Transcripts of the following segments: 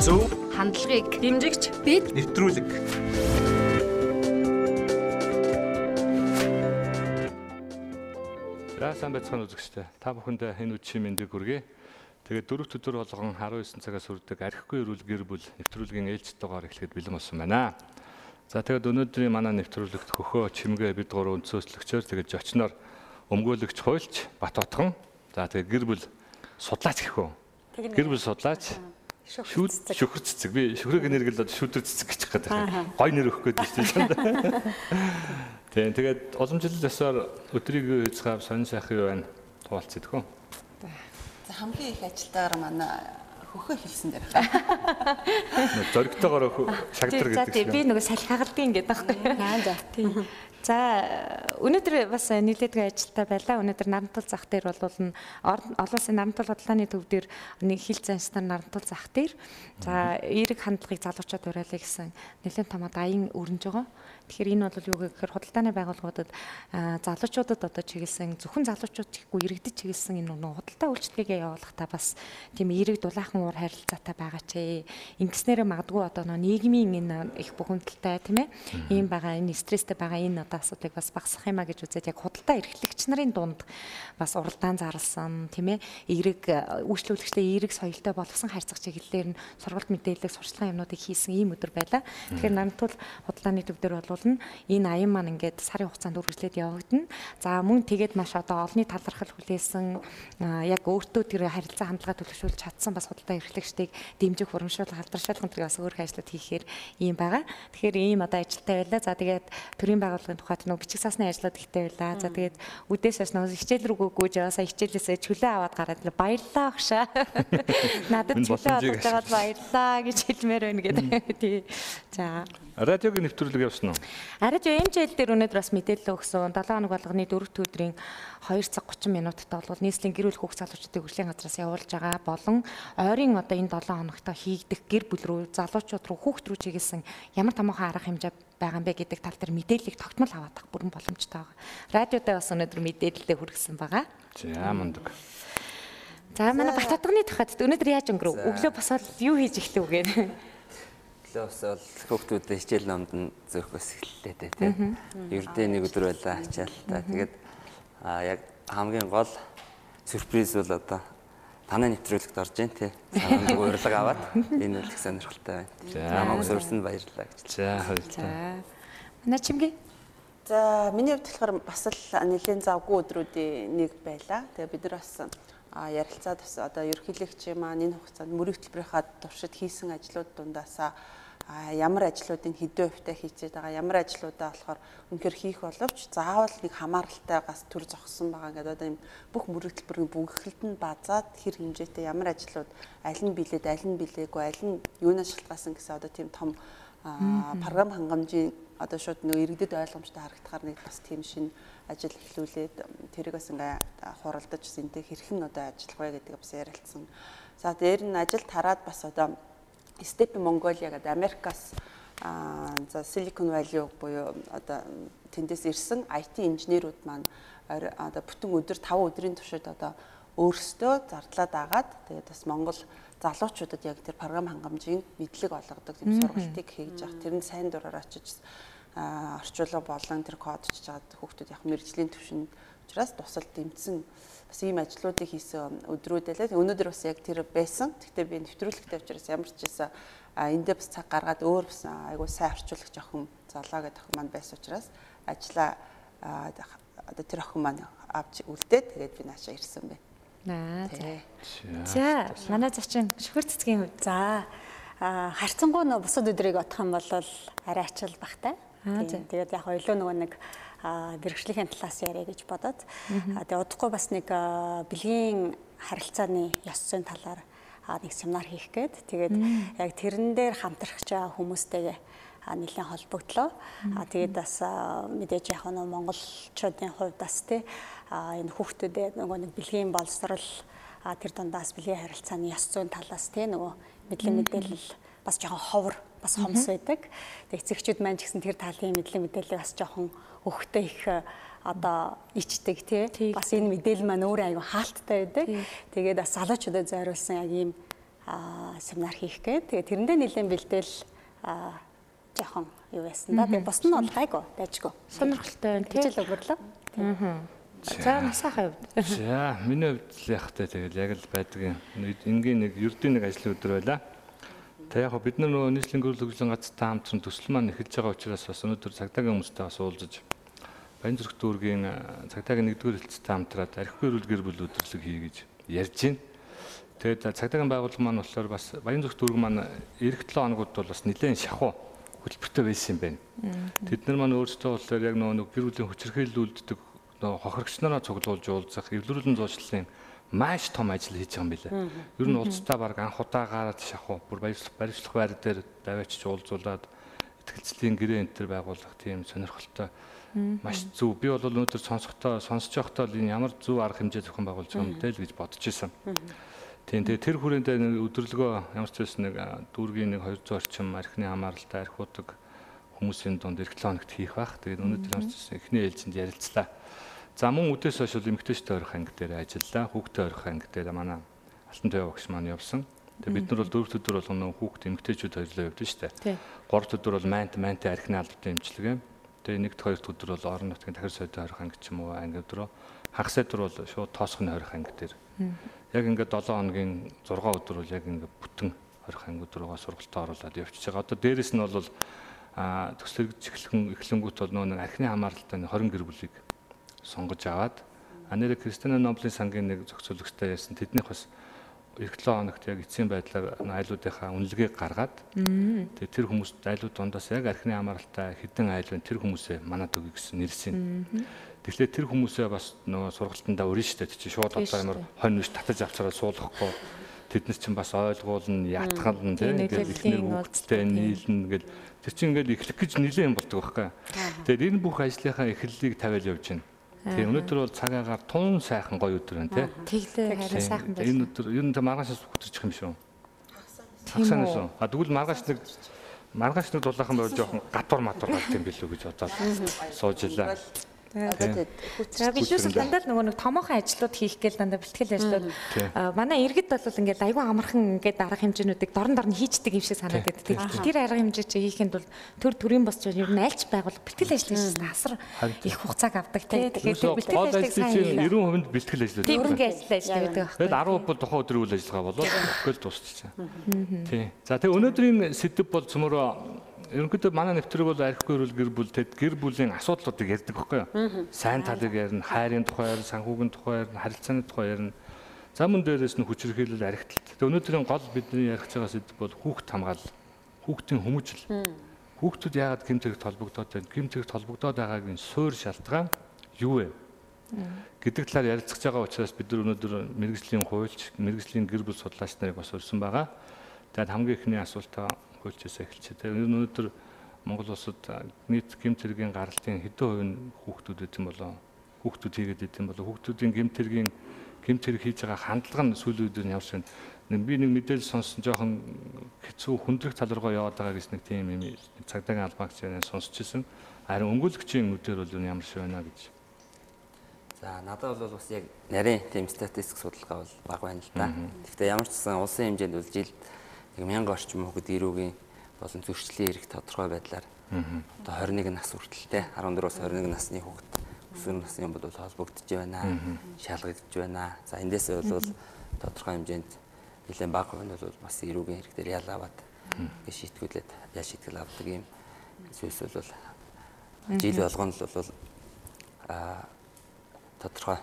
зөв хандлагыг дэмжигч бид нэвтрүүлэг. За сайн байцгаана үзэгчтэй. Та бүхэндээ энэ үдшийн мэндийг хүргэе. Тэгээд дөрөвт өдөр болгон 19 цагаас хүрдэг архигүй эрүүл гэр бүл нэвтрүүлгийн ээлжтэйгээр эхлэхэд бэлэн болсон байна. За тэгээд өнөөдрийн манай нэвтрүүлэгт хөхөө чимгээ бид гурван өнцөөслөгчөөр тэгээд зочноор өмгөөлөгч хуйлч Бат отхон. За тэгээд гэр бүл судлаач гэх үү? Гэр бүл судлаач Шүүд шүхэр цэцэг. Би шүхрэг нэргэл одоо шүдэр цэцэг гэж хэлэх гэдэг. Гой нэр өгөх гэдэг чинь чамд. Тийм тэгээд олон жил ясаар өдрийг эзгав сонин сайхан юу байна? Хуваалцъя тхөө. За хамгийн их ажилтаагаар манай хөхөө хэлсэн дээр. Зоригтойгоор шагдар гэдэг. За тийм би нөгөө салхигаалдгийн гэдэг байхгүй. Аа за. Тийм. За өнөөдөр бас нийлээдгүй ажилтаа байлаа. Өнөөдөр Нарантал зах дээр бол олон улсын Нарантал бодлооны төв дээр нэг хил занстар Нарантал зах дээр за эерэг хандлагыг залуучууд уриалъя гэсэн нэлээд томоо даян өрнөж байгаа. Тэгэхээр энэ бол юу гэхээр худалдааны байгууллагуудад залуучуудад одоо чиглэсэн зөвхөн залуучууд гэхгүй иргэдэд чиглэсэн энэ нэг худалдаа үйлчлэгээ явуулахдаа бас тийм эерэг дулаахан уур харилцаатай байгаа ч ингэснээр магадгүй одоо нийгмийн энэ их бухимдалтай тийм ээ ийм байгаа энэ стресстэй байгаа энэ одоо асуудлыг бас багасгах юмаа гэж үзээд яг худалдаа эрхлэгч нарын дунд бас уралдаан зарласан тийм ээ эерэг үйлчлүүлэгчтэй эерэг соёлтой болгосон харьцах чиглэлээр нь сургалт мэдээлэл сурчлагын юмнуудыг хийсэн ийм өдөр байлаа. Тэгэхээр намтул худалдааны төв дээр бол явуулна. Энэ аян маань ингээд сарын хугацаанд үргэлжлээд явагдана. За мөн тэгээд маш одоо олонний талархал хүлээсэн яг өөртөө тэр харилцаа хандлагаа төлөвшүүлж чадсан бас худалдаа эрхлэгчдийг дэмжих урамшуул халдваршуулах гэдэг бас өөр ажлууд хийхээр ийм байгаа. Тэгэхээр ийм одоо ажилтай байлаа. За тэгээд төрийн байгууллагын тухайд нөгөө бичиг цаасны ажлууд ихтэй байлаа. За тэгээд үдээс хойш нөгөө хичээл рүү гүйж яваасаа хичээлээсээ чөлөө аваад гараад баярлаа агшаа. Надад чөлөө аваад байгаад баярлаа гэж хэлмээр байна гэдэг. Тий. За Радиогийн нэвтрүүлэг явсан уу? Радио MJL дээр өнөөдөр бас мэдээлэл өгсөн. 7 хоног болгоны 4 өдрийн 2 цаг 30 минутад бол нийслэлийн гэр бүл хүүхд залуучдыг хөгжлийн газраас явуулж байгаа болон ойрын одоо энэ 7 хоногт хийгдэх гэр бүл рүү залуучууд руу хүүхд рүү чиглэсэн ямар томоохон арга хэмжээ байгаа юм бэ гэдэг тал дээр мэдээллийг тогтмол аваад авах бүрэн боломжтой байгаа. Радиодаа бас өнөөдөр мэдээлэлээ хүргэсэн байгаа. За мундаг. За манай Бататганы тухайд өнөөдөр яаж өнгөрөв? Өглөө босоод юу хийж эхлэв гээ? Өглөө босоод хүүхдүүдэд хичээл номд нь зөрөхөөс эхэллээ дээ тийм. Ердөө нэг өдөр байлаа та. Тэгээд аа яг хамгийн гол сюрприз бол одоо танай нэвтрүүлэгт орж जैन тий. Санаанд урилга аваад энэ үл их сонирхолтой байна. За намайг suurсанд баярлалаа гэж. За баярлалаа. Манай чимгээ За миний хувьд болохоор бас л нэлийн завгүй өдрүүдийн нэг байлаа. Тэгээ бид нар бас ярилцаад бас одоо ерөнхийлөгч маань энэ хугацаанд мөрийн хөтөлбөрийнхаа туршид хийсэн ажлууд дундаасаа ямар ажлуудыг хэдэн хувьтай хийцээд байгаа ямар ажлуудаа болохоор үнэхээр хийх боловч заавал нэг хамааралтайгаас төр зогссон байгаа. Гэдэг одоо юм бүх мөрөгдөлбөрийн бүгдэлд нь базаад хэр хэмжээтэй ямар ажлууд аль нь билээд аль нь билээгүй аль нь юунаас шалтгаасан гэсэн одоо тийм том програм хангамжийн одоо шууд нөгөө иргэдэд ойлгомжтой харагдахаар нэг бас тийм шин ажил эхлүүлээд тэрийг бас ингээ хуралдаж зэнтэй хэрхэн одоо ажиллах вэ гэдэг бас ярилцсан. За дээр нь ажил тараад бас одоо Step Mongolia гэдэг Америкаас за Silicon Valley буюу одоо тэндээс ирсэн IT инженерүүд маань одоо бүтэн өдөр 5 өдрийн туршид одоо өөрсдөө зардлаад агаад тэгээд бас Монгол залуучуудад яг тэр програм хангамжийн мэдлэг олгодог тийм сургалтыг хийж явах. Тэр нь сайн дураар очиж орчуулга болон тэр кодчж чад хүүхдүүд яг мэрэгжлийн төвшөнд учраас тусал дэмжсэн бас ийм ажлуудыг хийсэн өдрүүдэлээ. Өнөөдөр бас яг тэр байсан. Гэхдээ би нэвтрүүлэгтэй учраас ямар ч байсан эндээ бас цаг гаргаад өөр бас айгуу сайн орчуулагч охин залаа гэдэг охин маань байсан учраас ажлаа одоо тэр охин маань авч үлдээд тэгээд би наашаа ирсэн байна. Аа за. За манай зочин шүхэр цэцгийн хувьд за харцангуй нөө бусад өдрийг бодох юм бол арай ачаал багтай. Тэгээд яг илүү нөгөө нэг бэрхшлийн талаас яриа гэж бодоод. Тэгээ удахгүй бас нэг бэлгийн харилцааны ёс зүйн талаар нэг семинар хийх гээд. Тэгээд яг тэрэн дээр хамтрах байгаа хүмүүстэйгээ нэлээд холбогдлоо. А тэгээд бас мэдээж яг нь монголчуудын хувьд бас тий энэ хүүхдүүдэд нөгөө нэг бэлгийн боловсрал тэр дундаас бэлгийн харилцааны ёс зүйн талаас тий нөгөө мэдлэг мэдээлэл бас жоохон ховор бас хомс байдаг. Тэг эцэгчүүд маань ч гэсэн тэр талын мэдлэг мэдээлэл бас жоохон өгөхтэй их одоо ичдэг тий бас энэ мэдээлэл маань өөрөө аюу хаалттай байдаг. Тэгээд бас залуучуудад зориулсан яг ийм семинар хийх гээд тэгээ тэрэндээ нэлээд бэлдээл жоохон юу байсан да. Тэгээ бус нь бол гайгүй дайжгүй. Сонирхолтой байна тийм. Хичээл өнгөрлөө. Аа. За насахаа хувьд. За миний хувьд л яг та тэгэл яг л байдаг юм. Энгийн нэг ердийн нэг ажлын өдөр байла. Тэг яг бид нар нөгөө нийслэлийн гөрөл хөгжлийн газартай хамтран төсөл маань эхэлж байгаа учраас бас өнөөдөр цагдаагийн хүмүүстэй бас уулзаж Баян зүрх дүүргийн цагдаагийн нэгдүгээр хэлцтэй хамтраад архигүй эрүүл гэр бүл өдрлөг хий гэж ярьж байна. Тэгээд цагдаагийн байгууллага маань болохоор бас Баян зүрх дүүрэг маань эх 7 хоногуд бол бас нэлээд шахуу хөтөлбөртэй байсан юм байна. Тэд нар маань өөрсдөө болохоор яг нөгөө гэр бүлийн хүчирхийлүүлдэг нөгөө хохирогч нараа цуглуулж уулзах, эвлэрүүлэн зуучлалын маш том ажил хийж байгаа юм билээ. Ер нь улстай баг анх удаа гараад шахуу бүр баярлах баримтлах байр дээр даваачж уулзуулаад ихтгэлцлийн гэрээ энэ төр байгуулах тийм сонирхолтой маш зөв. Би бол өнөөдөр сонсохдоо сонсож байхдаа энэ ямар зөв арга хэмжээ зохион байгуулж байгаа юм бэ л гэж бодож исэн. Тийм тэгээ тэр хүрээндээ нэг өдөрлөгөө ямар ч байсан нэг дүүргийн нэг 200 орчим архины хамааралтай архиудаг хүмүүсийн дунд эх 7 хоногт хийх бах. Тэгээд өнөөдөр ямар ч байсан эхний ээлжинд ярилцлаа. За мөн үдээс хойш бол эмгтээчтэй орох анги дээр ажиллаа. Хүүхдээ орох анги дээр манай Алтан туяа багш маань явсан. Тэгээ бид нар бол дөрөв өдөр болгоно хүүхд эмгтээчүүд хоёрлоо явдсан шүү дээ. Гурав өдөр бол майнт майнт архины албатай эмчилгээ. Тэгээ нэгд хоёрт өдөр бол орон нутгийн тахир сойдын орох анги ч юм уу анги өдрөө хагас өдөр бол шууд тоосхны орох анги дээр. Яг ингээд 7 хоногийн 6 өдөр бол яг ингээд бүтэн орох анги өдрөөгөө сургалтад оруулаад явчихж байгаа. Одоо дээрэс нь бол а эхлэн эхлэнгүүт бол нөө нэг архины хамааралтай 20 гэр бүлийг сонгож аваад Анера Кристина Ноблийн сангийн нэг зохицуулагчтай яасан тэднийх бас эх 7 хоногт яг эцсийн байдлаар айлуудынхаа үнэлгээг гаргаад тэгээ тэр хүмүүст айлууд дундаас яг архины хамааралтай хідэн айл байна тэр хүмүүсээ манад өгье гэсэн нэрсэн. Тэгэхээр тэр хүмүүсээ бас нөгөө сургалтандаа өрн штэ чи шууд одоо ямар хонь биш татаж авчраад суулгахгүй. Тэд нар чинь бас ойлгуулна ятгална тийм ингээд ихнэр хөвгттэй нийлнэ гэл. Тэр чинь ингээд эхлэх гэж нилээн юм болдог байхгүй. Тэгэхээр энэ бүх ажлынхаа эхлэлийг тавиал явж байна. Тэгээ өнөөдөр бол цаг агаар тун сайхан гоё өдөр байна тий. Тэглээ харин сайхан байна. Энэ өдөр ер нь маргаашаас хөтөрчих юм шүү. Хагсаанаас уу. А тэгвэл маргааш нэг маргааш нэг дулаахан байвал жоохон гатур матур гарт юм билүү гэж бодоод сууж илаа. За бид юус дандаа нөгөө нэг томоохон ажлууд хийх гээл дандаа бэлтгэл ажлууд. Манай иргэд бол ингээд аюу амархан ингээд дарга хэмжээнүүдийг дорн дорн хийчдэг юм шиг санаад байдаг. Тэр арга хэмжээ чи хийхэд бол төр төрийн босч ер нь альч байгуул бэлтгэл ажил хийж асар их хугацааг авдаг. Тийм. Тэгэхээр бэлтгэл ажлыг сайн 90% бэлтгэл ажил байдаг. Тийм ажил ажилладаг байдаг. Тэгэл 10% бол тухайн өдрийн үйл ажиллагаа болоод бүхэл дуусчихсан. Тийм. За тэгээ өнөөдрийн сэдв бол цөмөрөө ерөнхийдөө манай нэвтрэг бол архигүй эрүүл гэр бүл тэд гэр бүлийн асуудлуудыг ярьдаг байхгүй юу? Сайн талыг ярина, хайрын тухай ярина, санхүүгийн тухай ярина, харилцааны тухай ярина. За мөн дээрээс нь хүчирхийлэл архиталт. Тэгээ өнөөдрийн гол бидний ярих байгаа сэдв бол хүүхд хамгаалал, хүүхдийн хүмүүжил. Хүүхдүүд яагаад гэмтэрэгт холбогдоод байна? Гэмтэрэгт холбогдоод байгаагийн суурь шалтгаан юу вэ? гэдэг талаар ярилцах байгаа учраас бид нар өнөөдөр мэрэгжлийн хуульч, мэрэгжлийн гэр бүл судлаач нарыг бас урьсан байгаа. Тэгээд хамгийн ихний асуултаа хуульчээс эхэлчихэ. Тэгээ өнөөдөр Монгол улсад нийт гэмт хэргийн гаралтын хэдэн хувь нь хүүхдүүд эзэн болоо хүүхдүүд хийгээд идэм болоо хүүхдүүдийн гэмт хэргийн гэмт хэрэг хийж байгаа хандлага нь сүүлийн үед нь явсан би нэг мэдээлэл сонссон жоохон хэцүү хүндрэх тал руугаа яваад байгаа гэж нэг тийм юм цагдаагийн албаагч яриа сонсч ирсэн. Харин өнгөлөгчийн үдээр бол ямар шиг байна гэж. За надад бол бас яг нарийн тийм статистик судалгаа бол бага байна л да. Гэхдээ ямар ч гэсэн улсын хэмжээнд бол жилд 1000 орчим хүүхэд ирүүгийн болон зөрчлийн эрх тодорхой байдлаар одоо 21 нас хүртэл те 14-өөс 21 насны хүүхэд өсвөр насны бол холбогдож байна, шалгагдж байна. За эндээсээ бол тодорхой хэмжээнд нэлээд бага хувь нь бол бас эрүүгийн эрх дээр ял аваад гэж шийтгүүлээд ял шийтгэл авдаг юм. Зүйлс бол жил болгоно л бол а тодорхой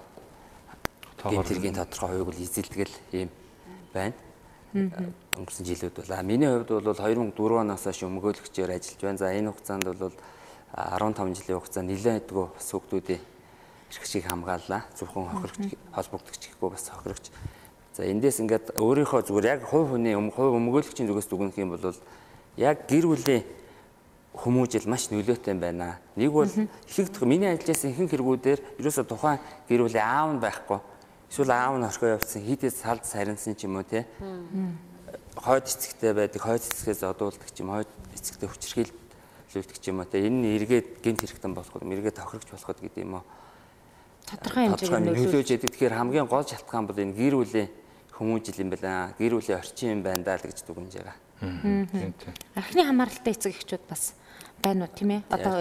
гэмтэргийн тодорхой хувийг бол эзэлдэг л юм байна өнгөрсөн жилүүд бол миний хувьд бол 2004 оноос хойш өмгөөлөгчөөр ажиллаж байна. За энэ хугацаанд бол 15 жилийн хугацаанд нэлээд идэггүй бас хүүхдүүдийн эрхшийг хамгааллаа. Зөвхөн хохирогч холбогдогч гэхгүй бас хохирогч. За эндээс ингээд өөрийнхөө зүгээр яг хувь хүний хувь өмгөөлөгчийн зүгээс дүгнэх юм бол яг гэр бүлийн хүмүүжил маш нөлөөтэй байна. Нэг бол ихэнх миний ажилласан ихэнх хэрэгүүдээр ерөөсө тухайн гэр бүлийн аав нь байхгүй эсвэл аав нь орхио явцсан хитээ салд сарнсан ч юм уу те хойд эцэгтэй байдаг хойд эцэгээс одуулдаг юм хойд эцэгтэй хүчрхийлүүлдэг юм уу те энэ нь эргээд гинт хэрэгтэн болоход эргээд тохирогч болоход гэдэг юм уу тодорхой хэмжээгээр нөлөөж яадаг тэгэхээр хамгийн гол шалтгаан бол энэ гэр бүлийн хүмүүжил юм байна. Гэр бүлийн орчин юм байна даа л гэж дүгнэж байгаа. Тийм тийм. Архины хамааралтай эцэг эхчүүд бас байна уу тийм ээ? Одоо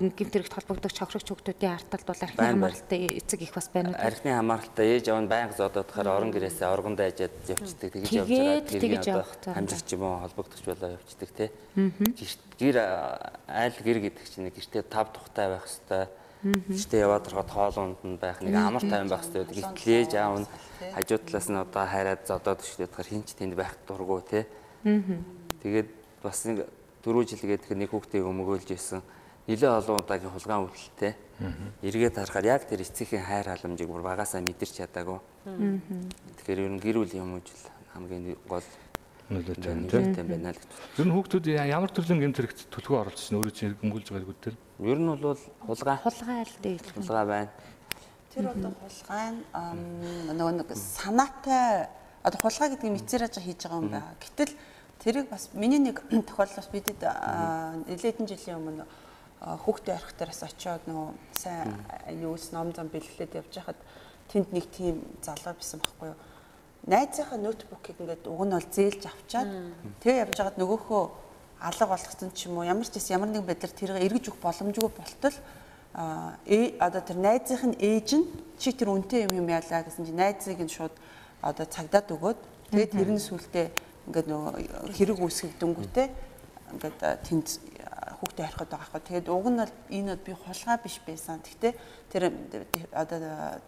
гэмт хэрэгт холбогдох хохирогч хүүхдүүдийн арталт бол архины хамааралтай эцэг их бас байна уу? Архины хамааралтай ээж аав нь байнга зодоодохоор орон гэрээсээ оргонд ажаад явцдаг. Тэгж явж Тэгээд байгаа. тэгж одоо хамжигч юм уу холбогдогч болоо явцдаг те. Гэр айл гэр гэдэг чинь гэртээ тав тухтай байх хэвээр. Гэртээ яваад ороход хоолунд нь байх нэг амар тайван байх хэвээр. Гэтэл ээж аав нь хажуу талаас нь одоо хайраад зодоод өчтөдөхөр хинч тэнд байх дургу те. Тэгээд бас нэг дөрөв жилгээд тэр нэг хүүхдийг өмгөөлж исэн нэлээ олон удаагийн хулгайн үйлдэлтэй. Эргээд харахаар яг тэр эцгийн хайр халамжийг бүр багасаа мэдэрч чадаагүй. Тэгэхээр ер нь гэр бүлийн хүмүүжил хамгийн гол Нөлөөтэй байна нөлөөтэй байна л гэж. Ер нь хүүхдүүд ямар төрлийн гэмт хэрэгт төлөвөө оролцсон өөрөө чинь өмгүүлж байгаа гэдэг. Ер нь бол хулгай Хулгай аль дээ. хулгай байна. Тэр одоо хулгайн нөгөө нэг санаатай одоо хулгай гэдгийг мэдсээр аж хийж байгаа юм байна. Гэтэл тэрийг бас миний нэг тохиолдол бас бидэд нэлээдэн жилийн өмнө хүүхдээ тараас очиод нөгөө сайн юус ном зам бэлгэлээд явж хахад тэнд нэг тийм залуу байсан байхгүй юу. Найзынхаа ноутбукийг ингээд уг нь бол зээлж авчаад тэгээ явж хагаад нөгөөхөө алга болгоцсон ч юм уу ямар ч гэсэн ямар нэгэн байдлаар тэрийг эргэж өгөх боломжгүй болтол а э одоо тэр найзынх нь ээж нь чи тэр үнтэй юм юм яалаа гэсэн чи найзыг нь шууд одоо цагдаад өгөөд тэгээд тэр нь сүултээ ингээд нөгөө хэрэг үүсгэгдэнгүүтээ ингээд тэнд хүүхдээ харихад байгаа хгүй. Тэгээд уг нь бол энэ бол би хулгай биш байсан. Гэхдээ тэр одоо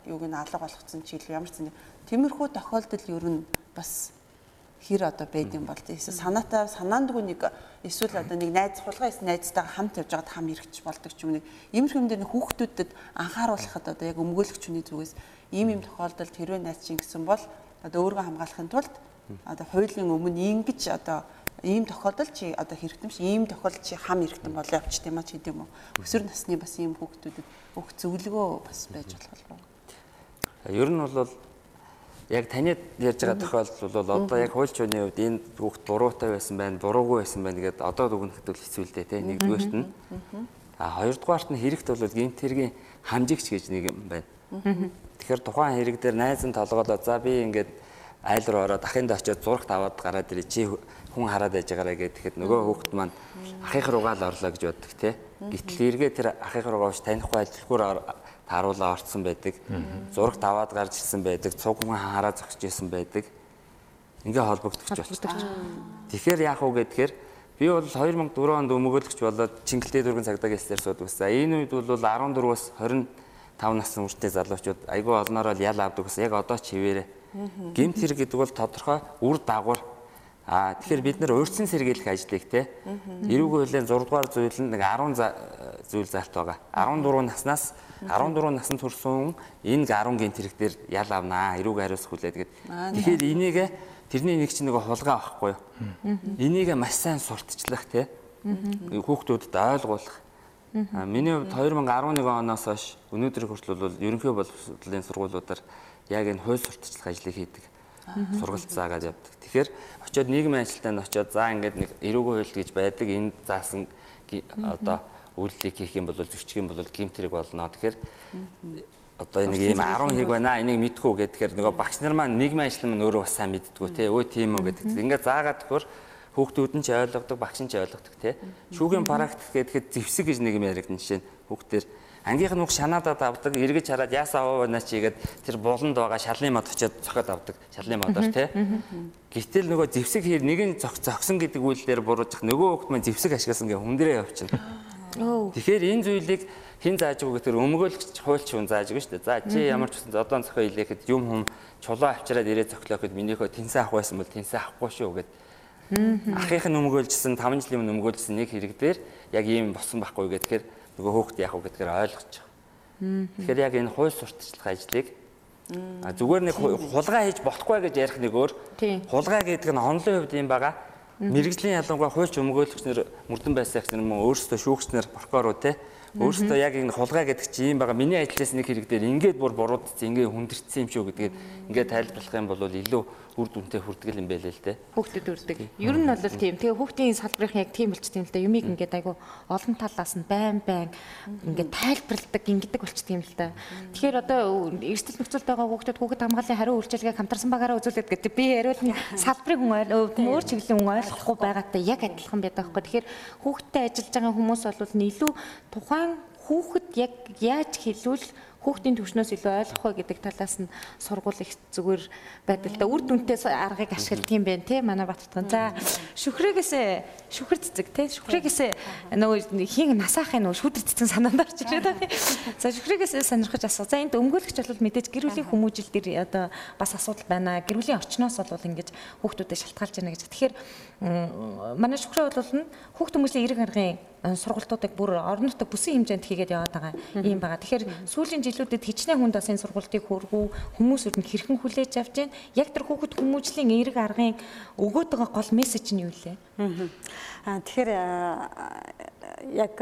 юуг нь алга болгоцсон ч илүү ямар ч зэн тиймэрхүү тохиолдол ер нь бас хэр одоо байд юм бол тийм санаатай санаандгүй нэг эсвэл одоо нэг найз хулгай эс найзтайгаа хамт явж байгаад хам ирэх болдог ч юм нэг иймэрхүү юм дээр хүүхдүүдэд анхааруулхад одоо яг өмгөөлөгч хүний зүгээс ийм ийм тохиолдолд хэрвээ найз чинь гэсэн бол одоо өөрийгөө хамгаалахын тулд одоо хуулийн өмнө ингэж одоо ийм тохиолдол чи одоо хэрэгтэн биш ийм тохиолдол чи хам хэрэгтэн болоо явчих тийм аа ч гэдэм үү өсвөр насны бас ийм хүүхдүүдэд өөх зөвлөгөө бас байж болох болов Ер нь бол яг таны ярьж байгаа тохиолдол бол одоо яг хуульч хүний хувьд энэ хүүхд буруутай байсан байна, буруугүй байсан байна гэдэг одоо дүгнэхэд бол хэцүү л дээ тий. Нэгдүгээрт нь. А хоёрдугаарт нь хэрэгт бол гинт хэргийн хамжигч гэж нэг юм байна. Тэгэхээр тухайн хэрэг дээр найз нь толгоолоо за би ингээд айл руу ороод ахынд очиод зурагт аваад гараад ирээ чи хүн хараад байж байгаараа гэхэд нөгөө хүүхд маань ахих руугаа л орлоо гэж боддог тий. Гэтэл эргээ тэр ахих руугаа ууш танихгүй ажилтгуур тааруулаа орцсон байдаг. Зурагт аваад гарч ирсэн байдаг. Цуг хүн хараа зогсож ирсэн байдаг. Ингээ холбогдож болчихсон. Тэгэхээр яах вэ гэхээр би бол 2004 онд өмгөөлөгч болоод Чингэлтэй дөрвөн цагдаа гэлсээр суудгасан. Энэ үед бол 14-өөс 25 насны хүртэл залуучууд айгүй олноороо л ял авдаг гэсэн. Яг одоо ч хിവэрэ. Гимт хэрэг гэдэг бол тодорхой үр дагавар А тэгэхээр бид нэр өөрчлөн сэргийлэх ажлыг те эрүүг хуулийн 6 дугаар зүйл нь нэг 10 зүйл залт байгаа. 14 наснаас 14 наснд хүрсэн энэ 10 гинт хэрэг дээр ял авнаа. Эрүүг хариуцах хүлээд гээд. Тэгэхээр энийг тэрний нэг чинь нэг хулгай авахгүй юу? Энийг маш сайн сурталчлах те хүүхдүүдэд ойлгуулах. Миний хувьд 2011 оноос хойш өнөөдөр хүртэл бол ерөнхий боловсролын сургуулиудаар яг энэ хууль сурталчлах ажлыг хийдэг сургалт заагаад явдаг. Тэгэхээр очиод нийгмийн ажилтнанд очиод за ингээд нэг эрүүгийн хууль гэж байдаг. Энэ заасан одоо үйлдэлийг хийх юм бол зөрчих юм бол гимтрэг болно. Тэгэхээр одоо нэг ийм 10 хэрэг байна. Энийг мэдхүү гэхээр нөгөө багш нар маань нийгмийн ажил маань өөрөө бас сайн мэддгүү те. Өө тийм үү гэдэг. Ингээд заагаад төхөр хүүхдүүд нь ч ойлгодог, багш нь ч ойлгодог те. Шүүгийн практик гэхэд зэвсэг гэж нэг юм яригдана жишээ нь хүүхдээр ангийнх нь бүх шанаадад авдаг, эргэж хараад яасаа аваа байна чигээд тэр буланд байгаа шалны мод очиод цохоод авдаг. Шалны модоор тий. Гэтэл нөгөө зэвсэг хэр нэг нь зогсон гэдэг үйлдэлээр буруужих нөгөө хөлт маань зэвсэг ашигласан гэ хүндрээ явчихна. Тэгэхээр энэ зүйлийг хин зааж өгөө гэхээр өмгөөлөгч хуульч хүн зааж өгнө шүү дээ. За чи ямар ч үсэн зодон цохоо илээхэд юм хүм чулуу авчираад ирээ цохлоо гэхэд минийхөө тэнсэн авах байсан бол тэнсэн авахгүй шүү гэд. Ахынх нь өмгөөлжсэн 5 жилийн өмнө өмгөөлжсэн нэг хэрэг дээр яг ийм болсон байхгүй гэхээр нөгөө хөөхт яах вэ гэдгээр ойлгож байгаа. Тэгэхээр яг энэ хууль сурталчлах ажлыг зүгээр нэг хулгай хийж болохгүй гэж ярих нэг өөр. Хулгай гэдэг нь онлын хувьд юм байгаа. Мэргэжлийн ялангуяа хуульч өмгөөлөгчнөр мөрдөн юм уу өөрсдөө шүүгчнэр прокурор те Өөрөөсөө яг энэ хулгай гэдэг чинь юм байгаа. Миний ажиллаж нэг хэрэг дээр ингээд бүр буруудсан, ингээд хүндэрсэн юм шүү гэдгээд ингээд тайлбарлах юм бол илүү үр дүнтэй хүрдэг юм байлээ л дээ. Хүүхдүүд үрдэг. Ер нь бол тийм. Тэгээ хүүхдийн салбарын яг тийм болчтой юм л да. Юмыг ингээд айгу олон талаас нь байн байн ингээд тайлбарладаг, ингэдэг болчтой юм л да. Тэгэхээр одоо эрсдэл нөхцөлд байгаа хүүхдүүд хүүхэд хамгааллын хариу үйлчилгээг хамтарсан багаараа үзүүлээд гэдэг. Би яриул нь салбарын хүн өөр чиглэлийн хүн ойлгохгүй байгаатай яг адилхан байдаг байхгүй. Тэгэхээр хүүхдтэй ажиллаж байгаа хүмүүс бол илүү тухайн хүүхэд яг яаж хэлвэл хүүхдийн төвшнөөс илүү ойлгох вэ гэдэг талаас нь сургууль их зүгээр да. Үр дүнтэй аргыг ашигладаг юм байна те манай Баттган. За шүхрээгээсээ шүхэр цэцэг те шүхрээгээсээ нөгөө хин насаахын нөгөө шүдэр цэцэг санаанд орж ирээд байна. За шүхрээгээсээ сонирхож асуу. За энд өмгөөлөгч бол мэдээж гэр бүлийн хүмүүжил дээр одоо бас асуудал байна. Гэр бүлийн орчноос бол ингэж хүүхдүүдэд шалтгаалж байна гэж. Тэгэхээр манай шүхрээ бол хүүхд хүмүүжлийн эрэг аргын сургалтуудыг бүр орон нутаг бүсийн хэмжээнд хийгээд яваад байгаа юм байгаа. Тэгэхээр сүүлийн жилүүдэд хичнээн хүнд бас энэ сургалтыг хөргүү хүмүүс өрн хэрхэн хүлээж авч байна. Яг тэр хүүхэд хүмүүжлийн эерэг аргын өгөөд байгаа гол мессеж нь юу лээ? Аа тэгэхээр яг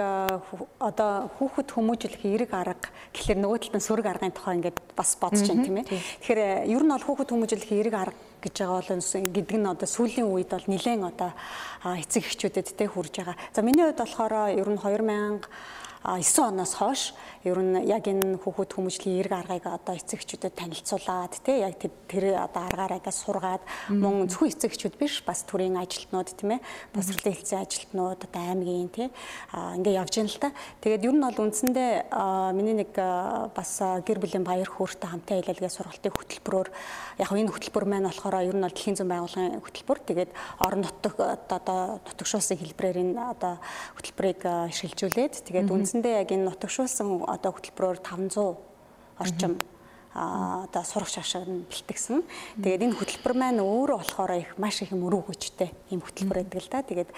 одоо хүүхэд хүмүүжлэх эерэг арга гэхэлэр нөгөө талд нь сөрөг аргын тухай ингээд бас бодож байна тийм ээ. Тэгэхээр ер нь бол хүүхэд хүмүүжлэх эерэг арга гэж байгаа бол гэдэг нь одоо сүүлийн үед бол нэлээд одоо эцэг эхчүүдэд тэ хүрж байгаа. За миний хувьд болохоор ер нь 2000 9 оноос хойш ер нь яг энэ хүүхэд хүмүүжлийн эрг аргыг одоо эцэгчүүдэд танилцуулаад тий яг тэр одоо аргаараа сургаад мөн зөвхөн эцэгчүүд биш бас төрийн ажилтнууд тийм ээ босрлын хэлцээ ажилтнууд одоо аймгийн тий ингээд явж байна л та. Тэгээд ер нь бол үндсэндээ миний нэг бас гэр бүлийн баяр хөөртэй хамтаа хэлэлгээ сургалтын хөтөлбөрөөр яг энэ хөтөлбөр маань болохоор ер нь бол дэлхийн зүйн байгууллагын хөтөлбөр. Тэгээд орон нутаг одоо нутагшуулсан хэлбэрээр энэ одоо хөтөлбөрийг шилжүүлээд тэгээд үндс үндсэндээ яг энэ нутагшуулсан одоо хөтөлбөрөөр 500 орчим одоо сурагч ашиг нь бэлтгэсэн. Тэгээд энэ хөтөлбөр маань өөрөө болохоор их маш их мөрөв хүчтэй юм хөтөлбөр байдаг л да. Тэгээд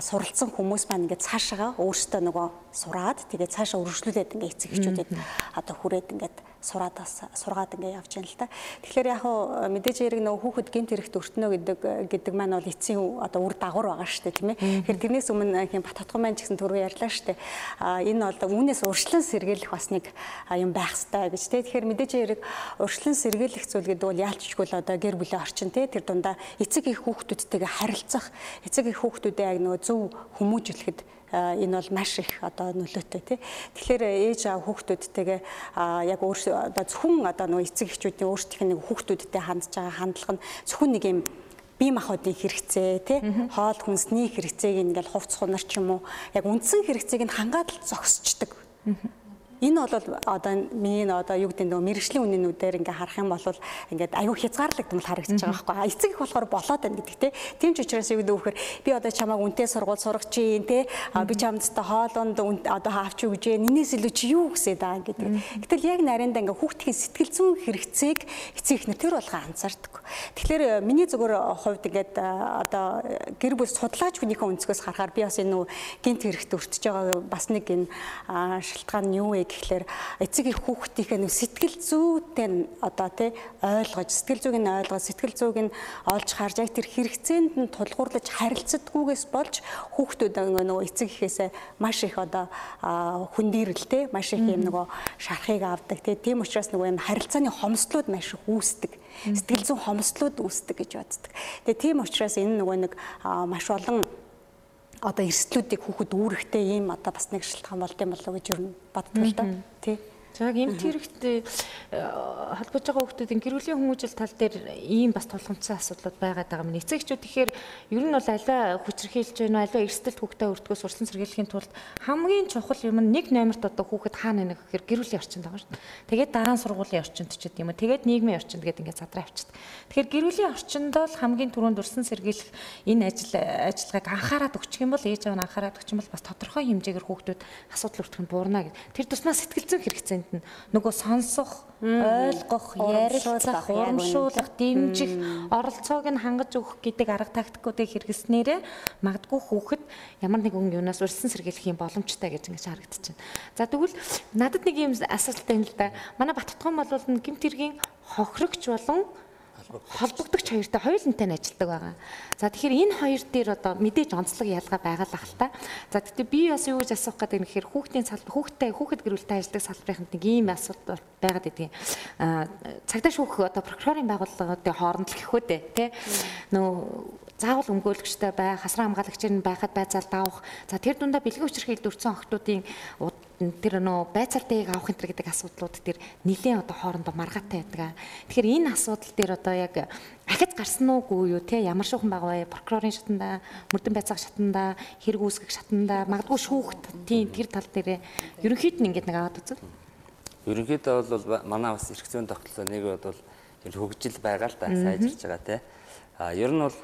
суралцсан хүмүүс маань ингээд цаашаа өөрсдөө нөгөө сураад тэгээд цаашаа өргөжлүүлээд ингээд эцэг эхчүүдэд одоо хүрээд ингээд сураад сургаад ингээ явж байна л та. Тэгэхээр яг хуу мэдээж яриг нөгөө хүүхэд гинт хэрэгт өртнөө гэдэг гэдэг маань бол эцсийн одоо үр дагавар байгаа шүү дээ тийм ээ. Тэгэхээр тэрнээс өмнө хин Батхатган маань ч гэсэн түрүү ярьлаа шүү дээ. А энэ бол үүнээс урьдчилан сэргийлэх бас нэг юм байх хэрэгтэй гэж тийм. Тэгэхээр мэдээж яриг урьдчилан сэргийлэх зүйл гэдэг бол яалчгүй л одоо гэр бүлийн орчин тийм тэр дундаа эцэг их хүүхдүүдтэйгээ харилцах эцэг их хүүхдүүдээ яг нөгөө зөв хүмүүжүүлэхэд энэ бол маш их одоо нөлөөтэй тий. Тэгэхээр ээж аав хүүхдүүдтэйгээ яг өөр одоо зөвхөн одоо нөгөө эцэг эхчүүдийн өөрсдийнх нь хүүхдүүдтэй хандж байгаа хандлага нь зөвхөн нэг юм бие махбодын хэрэгцээ тий хоол хүнсний хэрэгцээг ингээл хувц хунар ч юм уу яг үндсэн хэрэгцээг нь хангаад л зогсчдөг. Энэ бол одоо миний одоо юу гэдэг нөгөө мэрэгжлийн үнэнүүдээр ингээ харах юм бол ингээд аюу хязгаарлагдмал харагдаж байгаа байхгүй. Эцэг их болохоор болоод байна гэдэг те. Тийм ч учраас юу гэдэг вөхөр би одоо чамааг үнтэй сургууль сурах чинь те. Би чамд та хоолонд одоо хаавч юу гэж нэнээс илүү чи юу гэсэд аа гэдэг. Гэтэл яг нариндаа ингээ хүүхдийн сэтгэл зүйн хэрэгцээг эцэг ихнэр тэр болгоо анзаардаг. Тэгэхээр миний зүгээр хувьд ингээд одоо гэр бүл судлаач хүнийхээ өнцгөөс харахаар би бас энэ гинт хэрэгт өртөж байгаа бас нэг энэ шалтгаан нь юу вэ гэхлээр эцэг их хүүхдийнхээ нэг сэтгэл зүйтэй одоо тий ойлгож сэтгэл зүйг нь ойлгож сэтгэл зүйг нь олж харж яг тэр хэрэгцээнд нь тулгуурлаж харилцдаггүйгээс болж хүүхдүүд нөгөө эцэг ихээсээ маш их одоо хүндийрэл тий маш их юм нөгөө шарахыг авдаг тий. Тийм учраас нөгөө юм харилцааны хомслууд маш их үүсдэг. Сэтгэл зүйн хомслууд үүсдэг гэж боддог. Тэгээ тийм учраас энэ нөгөө нэг маш олон одоо эрсдлүүдийг хүүхэд үүрэгтэй ийм одоо бас нэг шалтгаан болд юм болов уу гэж ер нь боддог л да. Тий. За яг эмт хэрэгтэй холбож байгаа хүмүүсийн гэр бүлийн хүмүүжил тал дээр ийм бас тулгымцсан асуудлууд байгаад байгаа юм. Эцэгчүүд тэгэхээр ер нь бол аливаа хүчрхийлж байна, аливаа эрсдэлт хүүхдээ өртгөөс урсан сэргийлэхийн тулд хамгийн чухал юм нь нэг номерт одоо хүүхэд хаана нэг гэхээр гэр бүлийн орчинд байгаа шүү дээ. Тэгээд дагаан сургуулийн орчинд ч гэдэг юм уу. Тэгээд нийгмийн орчинд гэдэг ингээд задраа авчиад. Тэгэхээр гэр бүлийн орчинд бол хамгийн түрүүнд урсан сэргийлэх энэ ажил ажиллагааг анхаарат өгчих юм бол ээж аав нь анхаарат өгчих юм бол бас тодорхой хэмжээгээр хүүхдүүд асуудал өртөх нь буурна гэдэг. Тэр тусмаа сэтгэл зүйн хэрэгцээнд нь нөгөө сонсох, ойлгох, ярилцах, урамшуулах, дэмжих, оролцоог нь хангаж өгөх гэдэг арга тактикуудыг хэрэгснээрээ магадгүй хүүхэд ямар нэгэн юунаас урьдсан сэргийлэх юм боломжтой гэж ингэж байна. За тэгвэл надад нэг юм асуулт байна л да. Манай Баттгон бол гимт хэргийн хохирогч болон холбогдогч хоёртой хоёулантай нь ажилдаг байгаа. За тэгэхээр энэ хоёр дээр одоо мэдээж онцлог ялгаа байгаа л ах л та. За гэхдээ би бас юу гэж асуух гэдэг нь гэхээр хүүхдийн салбар хүүхдтэй хүүхэд гэрүүлтэй ажилладаг салбарынханд нэг ийм асуудал байгаад байдгийг. Аа цагдаа шүүх одоо прокурорын байгууллагуудын хооронд л гэхүү дээ тий. Нөө заавал өмгөөлөгчтэй бай, хасран хамгаалагчийн байхад байцаал давах. За тэр дундаа бэлгийн хүчирхийлд өрцөн охтуудын тэр нөө байцаалтыг авах энэ гэдэг асуудлууд тэр нэлээд одоо хоорондоо маргаатай байдаг. Тэгэхээр энэ асуудал дээр одоо яг ахиц гарсан уугүй юу те ямар шуухан байгаа вэ? Прокурорын шатанда, мөрдөн байцаах шатанда, хэрэг үүсгэх шатанда, магадгүй шүүхт тийм тэр тал дээр ерөнхийд нь ингэж нэг аваад үзвэл. Ерөнхийдөө бол манай бас эрх зүйн тогтолцоо нэг бол хөгжил байгаа л да сайжирч байгаа те. А ер нь бол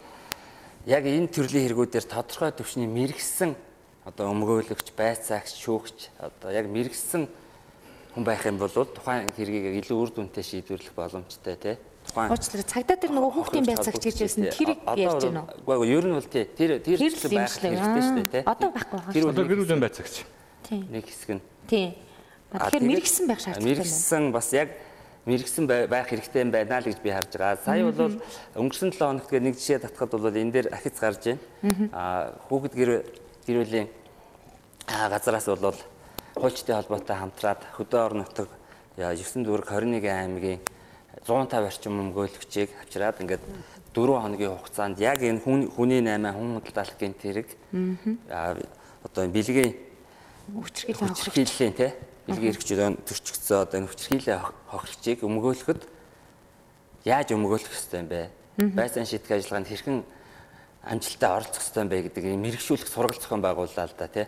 яг энэ төрлийн хэрэгүүдээр тодорхой төвчний мэрэгсэн одоо өмгөөлөгч, байцаагч, шүүгч одоо яг мэрэгсэн хүн байх юм бол тухайн хэргийг илүү үр дүнтэй шийдвэрлэх боломжтой тий. Тухайн Уучлаарай цагдаа тэр нөгөө хүүхдийн байцаагч гэж байсан тэрийг ярьж байна уу? Ээ ер нь бол тий тэр тэр зүйл байх хэрэгтэй шүү дээ тий. Одоо байхгүй байгаа. Тэр одоо гэр бүлийн байцаагч. Нэг хэсэг нь. Тий. Тэгэхээр мэрэгсэн байх шаардлагатай байна. Мэрэгсэн бас яг мэрэгсэн байх хэрэгтэй юм байна л гэж би харж байгаа. Сая бол өнгөрсөн 7 хоногт нэг жишээ татхад бол энэ дээр ахиц гарч байна. Аа хүүхэд гэрүүлийн газараас бол хуульчдын холбоотой хамтраад хөдөө орон нутаг 9 дүүрэг 21 аймгийн 150 орчим өмгөөлөгчийг авчираад ингээд 4 хоногийн хугацаанд яг энэ хүний 8 хүн худалдааллын тэрэг одоо бэлгийн хүчирхийллийн тий бэлгийн эрхчлэн төрчихсөн одоо энэ хүчирхийлээ хохирчийг өмгөөлөхөд яаж өмгөөлөх ёстой юм бэ? Байцаан шийдэх ажиллагаанд хэрхэн амжилттай оролцох юм бэ гэдэг юм мэрэгшүүлэх сургалт зохион байгууллаа л да тий.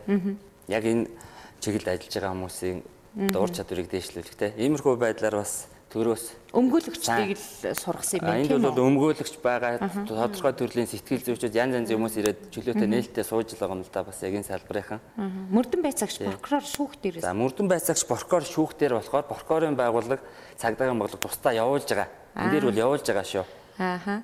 Яг энэ чиглэлд ажиллаж байгаа хүмүүсийн дуур чадварыг дээшлүүлэх тий. Иймэрхүү байдлаар бас төрөөс өмгөөлөгчдийг л сургасан юм тийм үү? Энд бол өмгөөлөгч байгаа тодорхой төрлийн сэтгэл зүйчүүд янз янзын хүмүүс ирээд чөлөөтэй нээлттэй сууж л байгаа юм л да бас яг энэ салбарынхан. Мөрдөн байцаагч прокурор шүүх дээрээс. За мөрдөн байцаагч прокурор шүүх дээр болохоор прокурорын байгууллага цагдаагийн бодлого тусдаа явуулж байгаа. Энд дээр бол явуулж байгаа шүү. Ааха.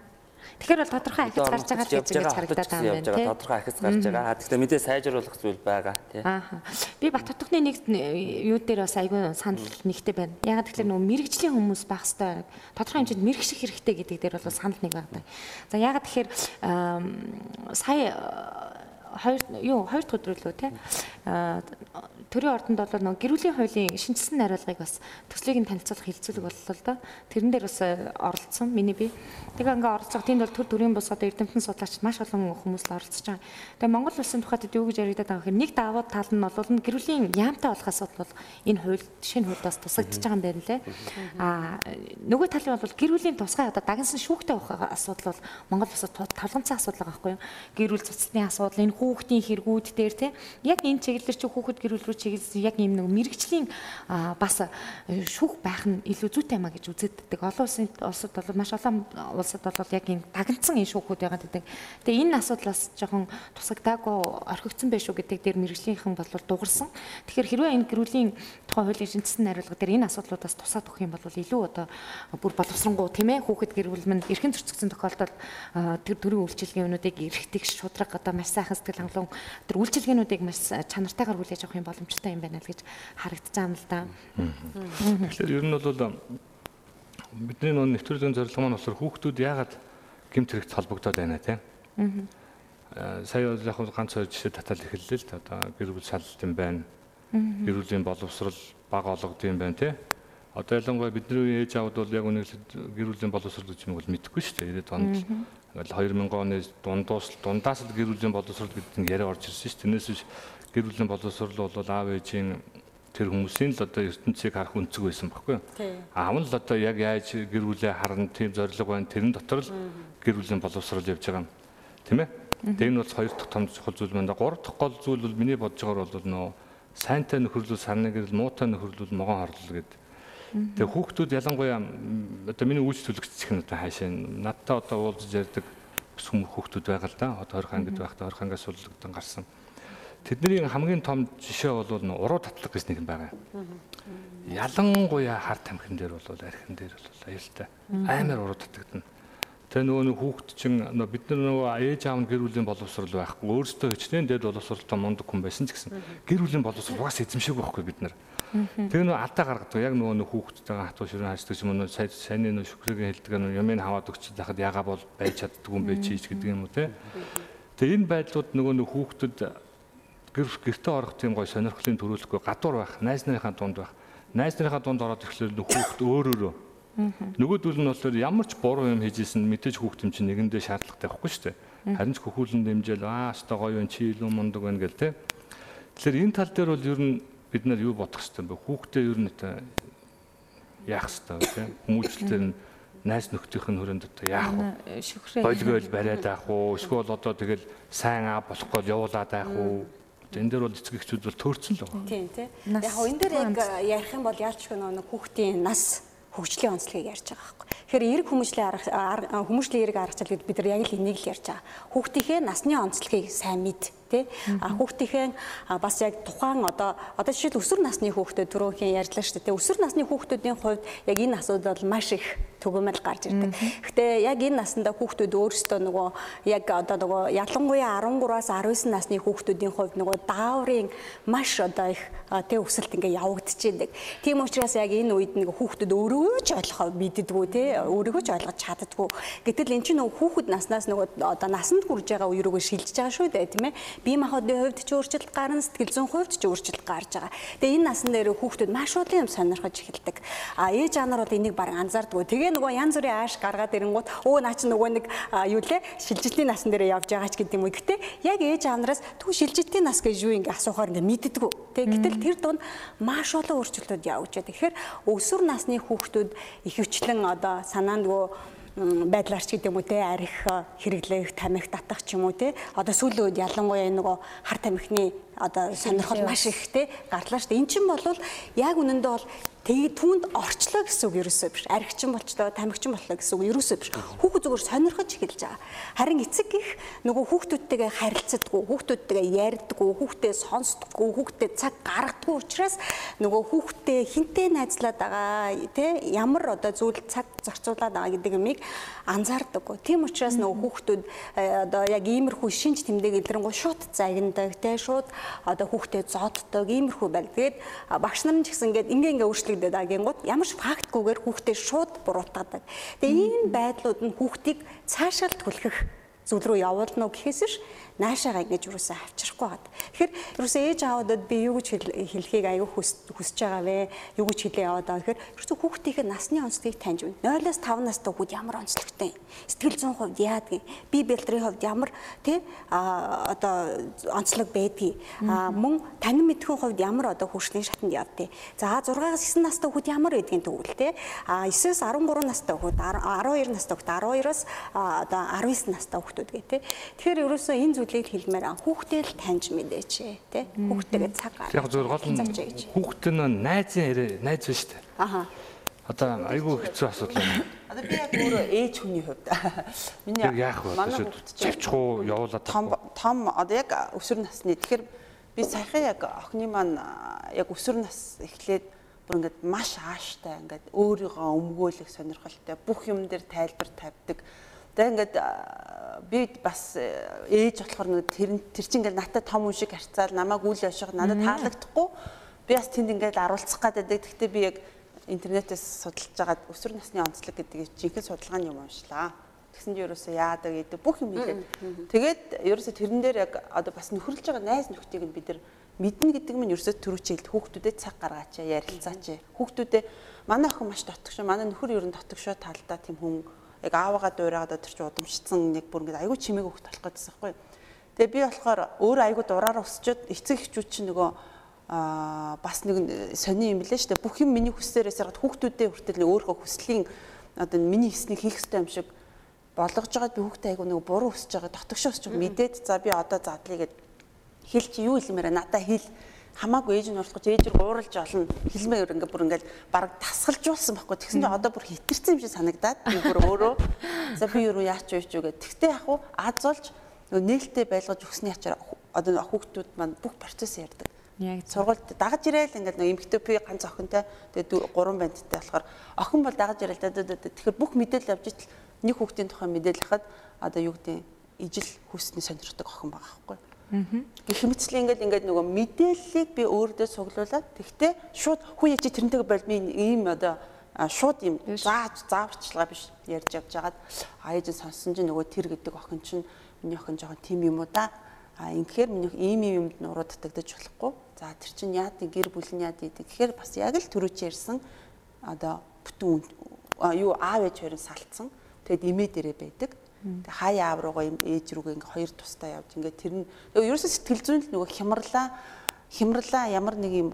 Тэгэхээр бол тодорхой ахиц гарч байгаа гэж ингэж харагдаад байгаа юм байна тийм. Тодорхой ахиц гарч байгаа. Гэхдээ мэдээ сайжруулах зүйл байгаа тийм. Аа. Би Баттутгны нэг юу дээр бас айгүй санал нэгтэй байна. Ягаад гэвэл нөгөө мэрэгжлийн хүмүүс байх хэвээр тодорхой хэмжээнд мэрэгших хэрэгтэй гэдэг дээр бол санал нэг байна. За ягаад тэгэхээр сая хоёр юу хоёр дахь өдрөө лөө тий төрийн ордонд бол нэг гэрүүлийн хуулийн шинжилсэн найруулгыг бас төслийг нь танилцуулах хилцүүлэг боллоо доо. Тэрэн дээр бас э, оролцсон миний би. Тэгээ ингээ оролцох тийм бол төр төрийн бус одоо эрдэмтэн судлаач маш олон хүмүүс л оролцож байгаа. Тэгээ Монгол улсын тухайд юу гэж яригадаад байгаа гэхээр нэг давуу тал нь бол гэрүүлийн яамтай болох асуудал бол энэ хууль шинэ хуульд бас тусагдж байгаа юм байна лээ. Аа нөгөө талын бол гэрүүлийн тусгай одоо дагнсан шүүхтэй байх асуудал бол Монгол улсад тавланцсан асуудал байгаа байхгүй юу? Гэрүүл цэцний асуудал энэ хүүхдийн хэрэгүүд дээр тийм яг энэ чиглэлээр чи хүүхэд гэрүүл рүү чиглэсэн яг ийм нэг мэрэгчлийн бас шүүх байх нь илүү зүйтэй юмаа гэж үзэгддэг. Олон улсын улсад бол маш олон улсад бол яг ийм дагнцсан энэ шүүхүүд байгаад байдаг. Тэгээ энэ асуудлаас жоохон тусагдаагүй орхигдсон байх шүү гэдэг дээр мэрэгжлийнхэн бол дуурсан. Тэгэхээр хэрвээ энэ гэрүүлийн тухай хуулийн шинжилсэн найруулга дээр энэ асуудлуудаас тусаад өгөх юм бол илүү одоо бүр боловсронгуй тийм ээ хүүхэд гэрүүл мань эрхэн зөрчигдсөн тохиолдолд тэр төрийн үйлчилгээ өнүүдийг эрхтэг шудраг одоо маш сайхан сэтгэл хангалуун тэр үйлчилгээнүүдийг маш чанартайгаар хүлээж авах юм боломжтой юм байна л гэж юм л да. Тэгэхээр ер нь бол бидний нөө нэвтрүүлгийн зорилго маань болохоор хүүхдүүд яагаад гэмт хэрэгт холбогдоод байна тийм. Аа сая яг ганц хоёр жишээ татал эхэллээ л одоо гэр бүл салалт юм байна. Гэр бүлийн боловсрал бага олгод юм байна тийм. Одоо ялангуяа бидний ээж аавд бол яг үнэхээр гэр бүлийн боловсрол гэж юм бол мэдэхгүй шүү дээ. 90-ад онд Ингээл 2000 оны дундаас дундаас л гэр бүлийн боловсрол гэдэг нь яриа орж ирсэн шүү. Тэрнээс биш гэр бүлийн боловсрол бол аав ээжийн тэр хүмүүсийн л одоо ертөнцийг харах үнцэг байсан баггүй. Аав нь л одоо яг яаж гэр бүлээ харна тийм зорилго байна. Тэрэн дотор л гэр бүлийн боловсрол явж байгаа юм. Тийм ээ? Тэр нь бол хоёр дахь том чухал зүйл байна. Гурав дахь гол зүйл бол миний бодож байгаагаар бол нөө сайнтай нөхөрлөл сарны гэрэл муутай нөхөрлөл могон хорлол гэдэг Тэгээ хүүхдүүд ялангуяа одоо миний үйлч төлөгч гэх нь одоо хаашаа надтай одоо уулзж ярьдаг сүм хүүхдүүд байгаа л да. Одоо 20 ангид байхдаа 20 ангиас суллагдсан гарсан. Тэдний хамгийн том жишээ бол уруу татлаг гэж нэг юм байгаа. Ялангуяа хар тамхин дээр бол архин дээр бол аюултай. Амар уруу татагдана. Тэгээ нөгөө нэг хүүхэд чинь бид нар нөгөө ээж аав нь гэр бүлийн боловсрал байхгүй өөрсдөө хичнээн дээд боловсралтай мундаг хүн байсан ч гэсэн гэр бүлийн боловсрал угаас эзэмшээг байхгүй бид нар. Тэгээ нөгөө алдаа гаргадаг. Яг нөгөө нэг хүүхэдтэйгээ хатуу ширэн хаждаг юм уу сайн сайн нөгөө шүхрийг хэлдэг нь юмыг хаваад өгч захад ягаа бол байж чаддгүй юм бэ чи гэдэг юм уу те. Тэгээ энэ байдлууд нөгөө нэг хүүхдэд гэр гэртээ орох тийм гой сонирхлын төрүүлэхгүй гадуур байх, найз нарынхаа дунд байх. Найз нарынхаа дунд ороод ирэхлээр хүүхд өөрөөрөө Нөгөөдөл нь болохоор ямар ч буруу юм хийжсэн мэдээж хүүхд юм чинь нэгэндээ шаардлагатай байхгүй шүү дээ. Харин ч хөхүүлэн дэмжээл аа өстой гоё юм чи илүү мундаг байна гэл те. Тэгэхээр энэ тал дээр бол ер нь бид нар юу бодох хэрэгтэй бэ? Хүүхдээ ер нь яах хэрэгтэй те. Хүмүүжлэлээр нь найз нөхдийнх нь хүрээнд одоо яах вэ? Шүхрээ. Бойлгойл бариад авах уу? Эсвэл одоо тэгэл сайн аа болох гол явуулаад авах уу? Энэ дээр бол эцэг эхчүүд бол төөрцөн л байна. Тийм тий. Яг энэ дээр яг ярих юм бол яалч нэг хүүхдийн нас хөгжлийн онцлогийг ярьж байгаа байхгүй. Тэгэхээр эрг хүмүүжлийн арга хүмүүжлийн эрг аргачлал бид нар яг л энийг л ярьж байгаа. Хүүхдийнхээ насны онцлогийг сайн мэд тий. А хүүхдийнхээ бас яг тухайн одоо одоо жишээл өсвөр насны хүүхдүүд түрүүхийн ярьлаа шүү дээ. Өсвөр насны хүүхдүүдийн хувьд яг энэ асуудал бол маш их төгөөмөл гарч ирдэг. Гэхдээ яг энэ наснда хүүхдүүд өөрсдөө нөгөө яг одоо нөгөө ялангуяа 13-аас 19 насны хүүхдүүдийн хувьд нөгөө дааврын маш одоо их тэг өсөлт ингээ явагдчихэдэг. Тийм учраас яг энэ үед нэг хүүхдүүд өөрөө ч ойлгох мэддэггүй тий өөрийгөө ч ойлгож чаддаггүй. Гэтэл эн чинь нөгөө хүүхэд наснаас нөгөө одоо насанд хүрж байгаа үе рүүгээ шилжиж байгаа шүү дээ тийм ээ бие махбодын хувьд ч өөрчлөлт гарна, сэтгэл зүйн хувьд ч өөрчлөлт гарч байгаа. Тэгээ энэ насн дээр хүүхдүүд маш олон юм сонирхож эхэлдэг. А ээж аанаар бол энийг баг анзаардгүй. Тэгээ нөгөө янз бүрийн ааш гаргаад ирэнгүүт өө наа чи нөгөө нэг юу лээ шилжилтийн насн дээр явж байгаа ч гэдэг юм уу. Гэтэ яг ээж аанараас түг шилжилтийн нас гэж юу ингээ асуухаар ингээ мэддэггүй. Тэгээ гэтэл тэр дунд маш олон өөрчлөлтүүд явж байгаа. Тэгэхээр өсвөр насны хүүхдүүд их хвчлэн одоо санаандгүй байдлаар ч гэдэг юм уу те арих хэрэглэх тамхи татах ч юм уу те. Одоо сүүлийн үед ялангуяа нөгөө хар тамхины одоо сонирхол маш ихтэй гарлаа шүү дээ. Эн чинь бол яг үнэндээ бол Тэгээ түүнд орчлоо гэсэн үг ерөөсөө биш. Аригчин болчлоо, тамхичин боллоо гэсэн үг ерөөсөө биш. Хүүхэд зүгээр сонирхож эхэлж байгаа. Харин эцэг их нөгөө хүүхдүүдтэйгээ харилцдаггүй, хүүхдүүдтэйгээ ярьдаггүй, хүүхдээ сонсдоггүй, хүүхдээ цаг гаргадаггүй учраас нөгөө хүүхдээ хинтээ найзлаад байгаа, тэ ямар одоо зүйл цаг зарцуулаад байгаа гэдэг юмыг анзаардаггүй. Тийм учраас нөгөө хүүхдүүд э, одоо яг иймэрхүү шинж тэмдэг илрэнгуй шууд загнадаг, тэ шууд одоо хүүхдээ зоддог, иймэрхүү байл. Тэгээд багш нар ч гэсэн ингээд ингээ ингээ өөрчлөлт хэрэглэгдээд агингууд ямар ч фактгүйгээр хүүхдээ шууд буруутгадаг. Тэгээ энэ байдлууд нь хүүхдийг цаашаал түлхэх зүйл рүү явуулна уу гэхээс биш наашаага ингэж юусаа авчрахгүй байна. Тэгэхээр юусаа ээж аавуудад би юу гэж хэлхийг аягүй хүсэж байгаа вэ? Юу гэж хэлээ яваад байгаа. Тэгэхээр юусаа хүүхдийнхээ насны онцлогийг таньж байна. 0-аас 5 настай хүүхэд ямар онцлогтой юм? Сэтгэл зүйн хувьд яадаг юм? Би бэлтрийн хувьд ямар тий а одоо онцлог байдгийг а мөн танин мэдхэн хувьд ямар одоо хөгжлийн шатанд явдгийг. За 6-аас 9 настай хүүхэд ямар байдгийг тэгвэл тий а 9-ээс 13 настай хүүхэд 12 настай хүүхэд 12-оос одоо 19 настай хүүхдүүд гэ тий. Тэгэхээр ерөөсөө энэ зүйлийг хэлмээр аа хүүхдээ л таньж мэдээч тий. Хүүхдтэйгээ цаг гаргаж. Яг зөв гол нь хүүхд нь найзын ярэ найз ба штэ. Аха. Одоо айгүй хэцүү асуудал байна. Одоо би яг өөрөө ээж хүний хувьд миний яах вэ? Манай чавчих уу явуулаад том том одоо яг өсвөр насны тэгэхээр би саяхан яг охины маань яг өсвөр нас эхлээд бүр ингээд маш ааштай ингээд өөрийгөө өмгөөлөх сонирхолтой бүх юм дээр тайлбар тавьдаг Тэгээ ингээд би бас э, ээж болохоор нэг тэр тэр чинь ингээд надад том хүн шиг харьцаал намайг үйл явших надад таалагдахгүй би бас тэнд ингээд аруулцах гэдэг. Гэхдээ би яг интернетээс судалж байгаа өсвөр насны онцлог гэдгийг жинхэнэ судалгааны юм уншлаа. Тэгсэн чинь ерөөсөө яадаг гэдэг бүх юм хэлээд. Тэгээд ерөөсөө тэрэн дээр яг одоо бас нөхөрлөж байгаа найз нөхдийг нь бид нар мэднэ гэдэг нь ерөөсөө төрүүчээл хүүхдүүдэд цаг гаргаач ярилцаач. Хүүхдүүдэд манай охин маш дотгошоо манай нөхөр ер нь дотгошоо талдаа тийм хүн яг аавыгаа дуурайгаад тэр чинь удамшсан нэг бүр ингээд айгүй чимээг өгөх талах гэдсэн байхгүй. Тэгээ би болохоор өөрөө айгүй дураараа өсчөөд эцэг эхчүүд чинь нөгөө аа бас нэг сони юм лээ шүү дээ. Бүх юм миний хүслээрээс гараад хүүхдүүдээ хүртэл өөрөө хүслийн одоо миний хийснийг хийх хэрэгтэй юм шиг болгож байгаад би хүүхдээ айгүй нэг буруу өсөж байгаа өсөж байгаа мэдээд за би одоо задлыг гэд хэл чи юу хэлмээрээ надаа хэл хамаагүй ээж нь уралдаж ээж рүү гууралж олно. Хэлмээр ингээ бүр ингээл бараг тасгалжуулсан байхгүй. Тэгсэн чинь одоо бүр хитэрсэн юм шиг санагдаад бүр өөрөө за би юу яач вэ ч үгээ тэгтээ яг уу азуулж нээлттэй байлгаж өгсөний ачаар одоо хүүхдүүд маань бүх процесс ярьдаг. Яг сургуульд дагаж ирээл ингээд нэг эмгтээ би ганц охинтой тэгээд гурван бандтай болохоор охин бол дагаж ирээл тэгэхээр бүх мэдээлэл авч ичл нэг хүүхдийн тухай мэдээлэл хахад одоо юу гэдэг ижил хүсний сонирхдаг охин байгаа байхгүй. Гэх мэтлээ ингээд ингээд нөгөө мэдээллийг би өөрөөдөө суглуулад тэгтээ шууд хүн ячи тэрнтэйгээ бол би ийм одоо шууд юм зааж зааварчлага биш ярьж явж хагаад аяж сонсон чинь нөгөө тэр гэдэг охин чинь миний охин жоохон тийм юм уу да? А ингэхээр миний ийм ийм юмд нуруу татагдаж болохгүй. За тэр чинь яад гэр бүл нь яад идэг тэгэхээр бас яг л түрүүч ярьсан одоо бүтэн юу аав ээж хоёрын салцсан тэгэд имээ дээрээ байдаг хаяа аав руугаа ээж рүүгээ ингээ хоёр тустай явж ингээ тэр нь ерөөсөө сэтгэл зүйн л нөгөө хямрлаа хямрлаа ямар нэг юм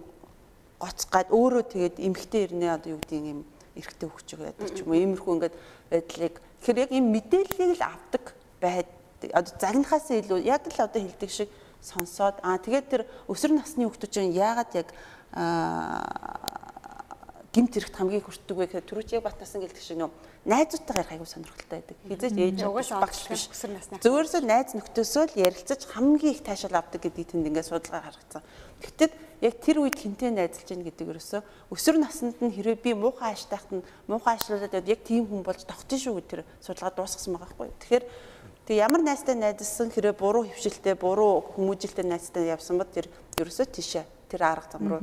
гоцгаад өөрөө тэгээд эмгхтэй ирнэ одоо юу гэдгийг юм эрэгтэй хөвчөг байдаг ч юм уу. Иймэрхүү ингээд байдлыг. Тэгэхээр яг ийм мэдээллийг л авдаг байдаг одоо загнахаас илүү яг л одоо хэлдэг шиг сонсоод аа тэгээд тэр өсвөр насны хүүхдүүд чинь яагаад яг гимт хэрэгт хамгийн хүртдэг вэ гэхээр түрүүч яг батнасан гэлдэг шиг нөө найзуудтайгаа ярих айгүй сонирхолтой байдаг. Хизээж ээж багш биш. Зөвөөсөө найз нөхдөсөө л ярилцаж хамгийн их таашаал авдаг гэдгийг тэнд ингээд судалгаа гаргацсан. Тэгтээ яг тэр үед хинтээ найзалж гин гэдэг ерөөсөө өсвөр наснд нь хэрвээ би муухай аштайхт нь муухай ашлуулад яг тийм хүн болж тогтсон шүү гэдэг тэр судалгаа дуусгасан байгаа байхгүй. Тэгэхээр тэг ямар найзтай найзалсан хэрвээ буруу хөвшилтэй буруу хүмүүжилтэй найзтай явсан бод тэр ерөөсөө тийшээ тэр арга зам руу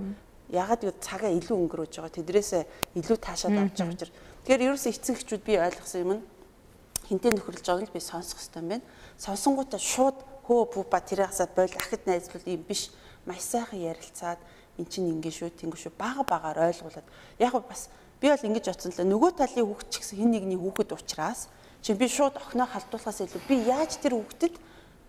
ягаад гэвэл цагаа илүү өнгөрөөж байгаа. Тэдрээсээ илүү таашаад авч байгаа учраас. Тэгэхээр ерөөсөө эцэг эхчүүд би ойлгосон юм нь хинтээ нөхөрлөж байгааг л би сонсох хэрэгтэй юм байна. Сонсонгуудаа шууд хөө пупа тэрээсээ бойл ахад найзлуул юм биш. Маш сайхан ярилцаад эн чинь ингэ шүү, тэнгэ шүү бага багаар ойлгуулад. Яг бас би бол ингэж бодсон л нөгөө талын хүүхд ч гэсэн хин нэгний хүүхэд ухраас чи би шууд охиноо халдуулахаас илүү би яаж тэр хүүхдэд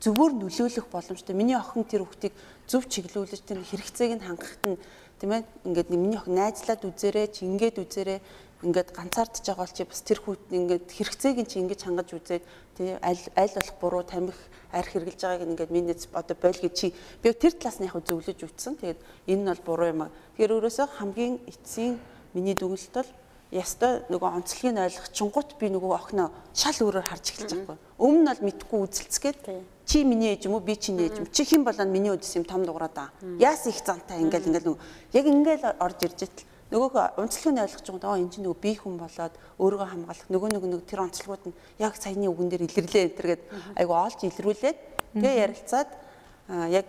зөвөр нөлөөлөх боломжтой. Миний охин тэр хүүхдийг зөв чиглүүлж тэр хэрэгцээг нь хангахад нь тийм ээ ингээд миний охин найзлаад үзээрэй чи ингээд үзээрэй ингээд ганцаардж байгаа бол чи бас тэр хүүт ингээд хэрэгцээг нь чи ингэж хангаж үзээд тий аль аль болох буруу тамхи арх хэрглэж байгааг ингээд миний одоо бойл гэж чи би тэр талаас нь яг зөвлөж үтсэн. Тэгээд энэ нь бол буруу юм аа. Тэгэхээр өөрөөсөө хамгийн эцсийн миний дүгнэлт бол ястай нөгөө онцлогийг ойлгох чингут би нөгөө охиноо шал өөрөөр харж эхэлж байгаа байхгүй. Өмнө нь бол мэдхгүй үзэлцгээд чи миний ээж юм уу би чиний ээж юм чи хэн болоод миний өдөс юм том дуураа да. Яас их зантай ингээл ингээл нөгөө яг ингээл орж ирж итэл нөгөөх онцлогийг ойлгож байгаа энэ чинь нөгөө би хүн болоод өөрийгөө хамгаалах нөгөө нэг нэг тэр онцлогууд нь яг саяны үгэн дээр илэрлээ энтергээд айгу оолж илрүүлээд тэгээ ярилцаад яг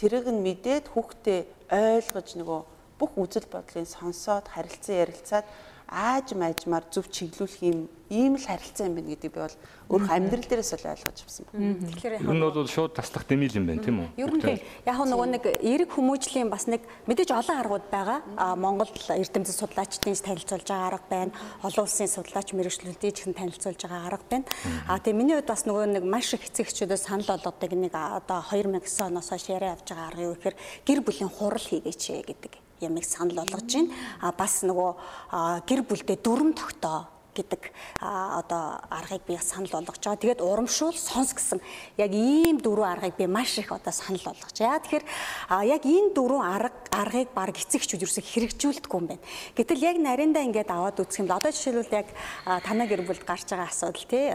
тэрийг нь мэдээд хүүхдээ ойлгож нөгөө бүх үзэл бодлыг сонсоод харилцан ярилцаад ааж маажмаар зөв чиглүүлэх юм ийм л харилцаа юм байна гэдэг би бол өөрөх амьдрал дээрээс л ойлгож авсан байна. Тэгэхээр яг нь бол шууд таслах дэмил юм байна тийм үү? Ер нь яг нөгөө нэг эрэг хүмүүжлийн бас нэг мэдээж олон аргууд байгаа. А Монгол эрдэмтэд судлаачдын танилцуулж байгаа арга байна. Олон улсын судлаач мэрэгчлүүдийн ч танилцуулж байгаа арга байна. А тэгээ миний хувьд бас нөгөө нэг маш их эцэгчүүдээс санал болгодог нэг одоо 2009 оноос хойш яриа авч байгаа арга юу гэхээр гэр бүлийн хурал хийгээч гэдэг ямыг санал болгож байна. А бас нөгөө гэр бүлдээ дүрм тогтоо гэдэг одоо аргыг би санал болгож байгаа. Тэгээд урамшуул сонс гэсэн яг ийм дөрвөн аргыг би маш их одоо санал болгож. Яа тэгэхээр яг энэ дөрвөн арга аргыг баг эцэгчүүд юусэн хэрэгжүүлдэггүй юм байна. Гэтэл яг нариндаа ингээд аваад үзэх юм бол одоо жишээлбэл яг танаа гэр бүлд гарч байгаа асуудал тий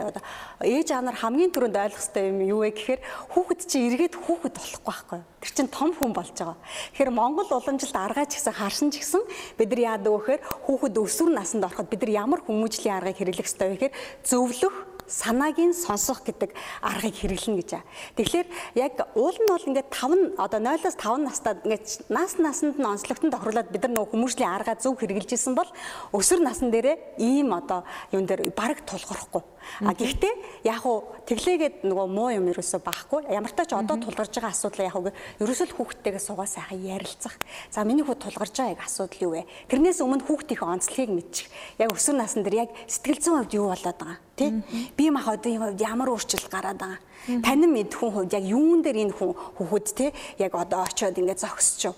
ээж аав нар хамгийн түрүүнд ойлгох хэрэгтэй юм юу вэ гэхээр хүүхэд чи эргээд хүүхэд болохгүй байхгүй? Тэр чинь том хүн болж байгаа. Тэгэхээр Монгол уламжилт аргаач гэсэн харшин ч гэсэн бид нар яадаг вэ гэхээр хүүхэд өсвөр наснд ороход бид нар ямар хүмүүжлийн аргыг хэрэглэх ёстой вэ гэхээр зөвлөх санааг нь сонсох гэдэг аргыг хэрэглэнэ гэж аа. Тэгэхээр яг уул нь бол ингээд 5 одоо 0-оос 5 настад ингээд нас насанд нь онцлогтон тохирлоод бид нар нөгөө хүмүүжлийн аргаа зөв хэрэгжилж исэн бол өсвөр насн дээрээ ийм одоо юун дээр бараг тулгархгүй. А гэхдээ яг уу тэглээгээд нөгөө муу юм ерөөсөө баахгүй. Ямар ч тач одоо тулгарч байгаа асуудал яг уу ерөөсөө л хүүхдтэйгээ суугаа сайхан ярилцах. За миний хүү тулгарч байгаа яг асуудал юу вэ? Тэрнээс өмнө хүүхдийнхээ онцлогийг мэдчих. Яг өсвөр насн дээр яг сэтгэл зүйн хувьд юу болоод байгаа тий? Бие махбодын хувьд ямар өөрчлөлт гараад байгаа. Танин мэд хүн хувьд яг юун дээр энэ хүн хүүхэд тий? Яг одоо очиод ингээд зогсчих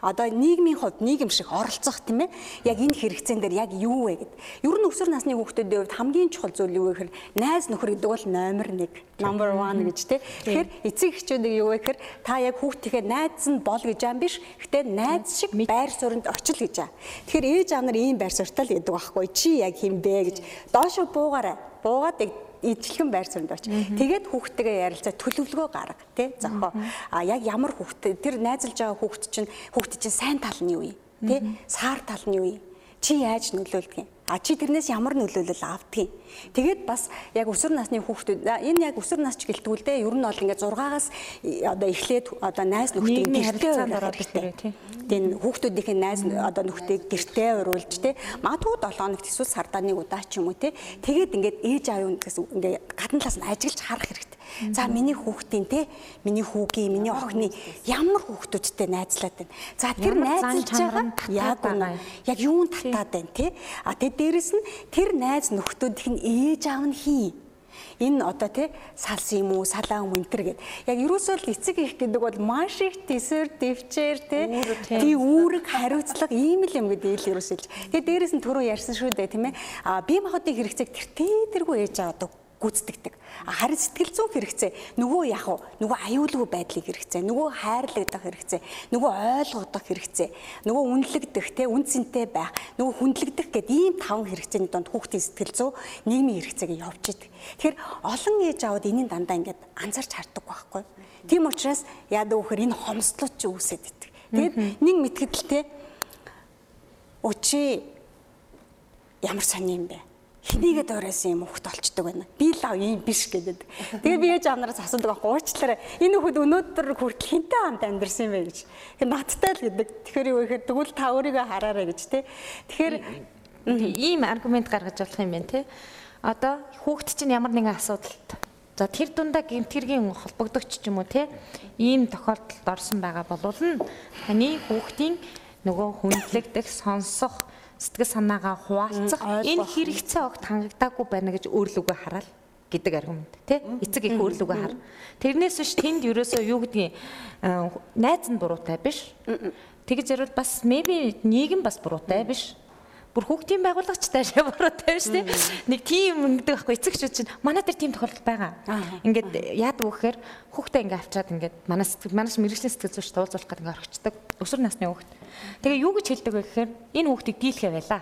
одоо нийгмийн хувьд нийгэм шиг оролцох тийм ээ яг энэ хэрэгцээн дээр яг юу вэ гэд. Ер нь өсвөр насны хүүхдүүдийн хувьд хамгийн чухал зүйл юу вэ гэхээр найз нөхөр гэдэг бол номер 1 number 1 гэж тийм. Тэгэхээр эцэг эхчүүдийг юу вэ гэхээр та яг хүүхдийнхээ найз нь бол гэж аим биш. Гэтэ найз шиг байр суурьнд очил гэж аа. Тэгэхээр ээж аав нар ийм байр суурьтай л гэдэг байхгүй чи яг хин бэ гэж доошо буугаарай. Буугаад ижилхэн байр суурьнд очиж тэгээд хүүхдтэйгээ ярилцаа төлөвлөгөө гарга тий зохио. А яг ямар хүүхд тэр найзалж байгаа хүүхд чинь хүүхд чинь сайн тал нь юу вэ тий саар тал нь юу вэ чи яаж нөлөөлдөг юм А чи тэрнээс ямар нөлөөлөл авдгийг. Тэгээд бас яг өсвөр насны хүүхдүүд энэ яг өсвөр насч гэлтгүүл дээ. Ер нь бол ингээд 6-аас одоо эхлээд одоо найз нөхдөд гэртээ ороод ирээ тий. Тэгээд хүүхдүүдийнхээ найз одоо нөхдөд гэртээ оруулж тий. Магадгүй 7 хоногт эсвэл сардаа нэг удаа ч юм уу тий. Тэгээд ингээд ээж аав юунаас ингээд гадна талаас нь ажиглаж харах хэрэгтэй. За миний хүүхдийн те миний хүүгийн миний охины ямар хүүхдүүдтэй найзлаад байна. За тэр найзлж байгаа яг үнэ. Яг юунд татаад байна те. А тэгээ дээрэс нь тэр найз нөхдүүдийн ээж аав нь хий? Энэ одоо тий салс юм уу салаа юм энтер гэд яг ерөөсөө л эцэг их гэдэг бол маш их төсөр төвчээр тий үүрэг хариуцлага ийм л юм гэдэг ил ерөөсөө л. Тэгээ дээрэс нь түрүү ярьсан шүү дээ тийм ээ. А бие махбодын хэрэгцээг тэр тэргүй ээж аваад гүйцэтгэдэг. Харин сэтгэл зүйн хэрэгцээ нөгөө яг уу нөгөө аюулгүй байдлыг хэрэгцээ, нөгөө хайрлагдах хэрэгцээ, нөгөө ойлгогдох хэрэгцээ, нөгөө үнэлэгдэх те үн цэнтэй байх, нөгөө хүндлэгдэх гэд ийм таван хэрэгцээний донд хүүхдийн сэтгэл зүй нийгмийн хэрэгцээг явж идэг. Тэгэхээр олон ээж аваад энийг дандаа ингээд анзарч харддаг байхгүй. Тийм учраас яадаг вөхөр энэ хомсдлууд ч үүсэт идэг. Тэгээд нэг мэтгэдэлтэй өчи ямар сони юм бэ? Хинийгээ дуурайсан юм хөхт олчдөг байна. Би л ийм биш гэдэг. Тэгээ би ээж амнараас асуудаг байхгүй уучлаарай. Энэ хөхд өнөөдөр хүртэл хинтэй хамт амьдэрсэн юм бэ гэж. Тэгээ надтай л гэдэг. Тэгэхээр юу гэхээр тэгвэл та өөрийгөө хараарай гэж тий. Тэгэхээр ийм аргумент гаргаж болох юм байна тий. Одоо хүүхд чинь ямар нэгэн асуудалд За тэр дундаа гэмтгэргийн холбогдогч ч юм уу те ийм тохиолдолд орсон байгаа болвол таны хүүхдийн нөгөө хүндлэгдэх сонсох сэтгэл санаагаа хуваалцах энэ хэрэгцээ огт хангагдаагүй байна гэж өөрлөгөө хараад гэдэг аргумент тий эцэг их өөрлөгөө хар. Тэрнээс биш тэнд ерөөсөө юу гэдгийг найз нь буруутай биш. Тэгж ярил бас maybe нийгэм бас буруутай биш бүр хүүхдийн байгуулагч таашаа буруутай биш тийм нэг тийм ингэдэг байхгүй эцэгчүүд чинь манай дээр тийм тохиолдол байгаа. Ингээд яадаг вэ гэхээр хүүхдээ ингээд авчаад ингээд манай сэтгэл манайш мэрэгжлийн сэтгэл зүйч туулзуулах гэдэг ингээд орчдөг өсвөр насны хүүхд. Тэгээ юу гэж хэлдэг вэ гэхээр энэ хүүхдийг дийлхэ байлаа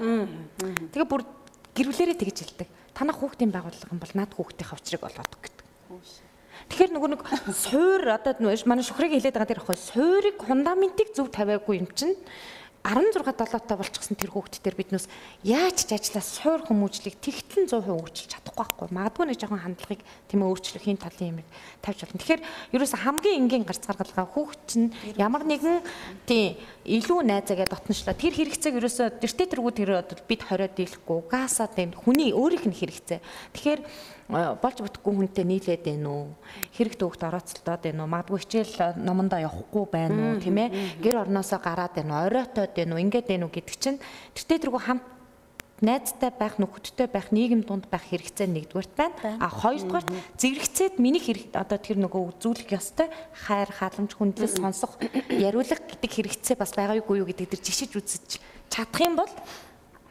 тэгээ бүр гэрвлэрээ тэгж хэлдэг. Танах хүүхдийн байгууллага юм бол над хүүхдийн хавчрыг олоод гэдэг Тэгэхээр нөгөө нэг суур одоо манай шухрыг хэлээд байгаа тэр ахгүй суурийг фундаментыг зөв тавиагүй юм чинь 16 7 таа болчихсон тэр хүүхдтэр биднээс яаж ч ажиллаа суур хүмүүжлийг тэгтлэн 100% өөрчилж чадахгүй байхгүй. Магадгүй нэг жоохон хандлагыг тийм өөрчлөх хин талын юм тавьж болно. Тэгэхээр ерөөсө хамгийн энгийн гарц гаргалгаа хүүхд чинь ямар нэгэн тийм илүү найзаагаа дотночлоо тэр хэрэгцээг ерөөсө тэртээ тэргүү тэр бид хориод дийлэхгүй гасаа тийм хүний өөрийнх нь хэрэгцээ. Тэгэхээр болж бүтггүй хүнтэй нийлээд байна уу? Хэрэг төвөгт орооцолдоод байна уу? Магадгүй хичээл номондоо явахгүй байна уу? Тийм ээ? Гэр орноосоо гараад байна уу? Оройтоод байна уу? Ингээд байна уу гэдэг чинь тэртээ тэргүй хамт найзтай байх, нөхөдтэй байх, нийгэм дунд байх хэрэгцээ нэгдүгээрт байна. А хоёрдугаар зэрэгцээд миний хэрэг одоо тэр нөгөө үзүүлэх ёстой хайр, халамж, хүндлэл сонсох, яриулах гэдэг хэрэгцээ бас байгаа юу гэдэг тэр жишиж үзэж чадах юм бол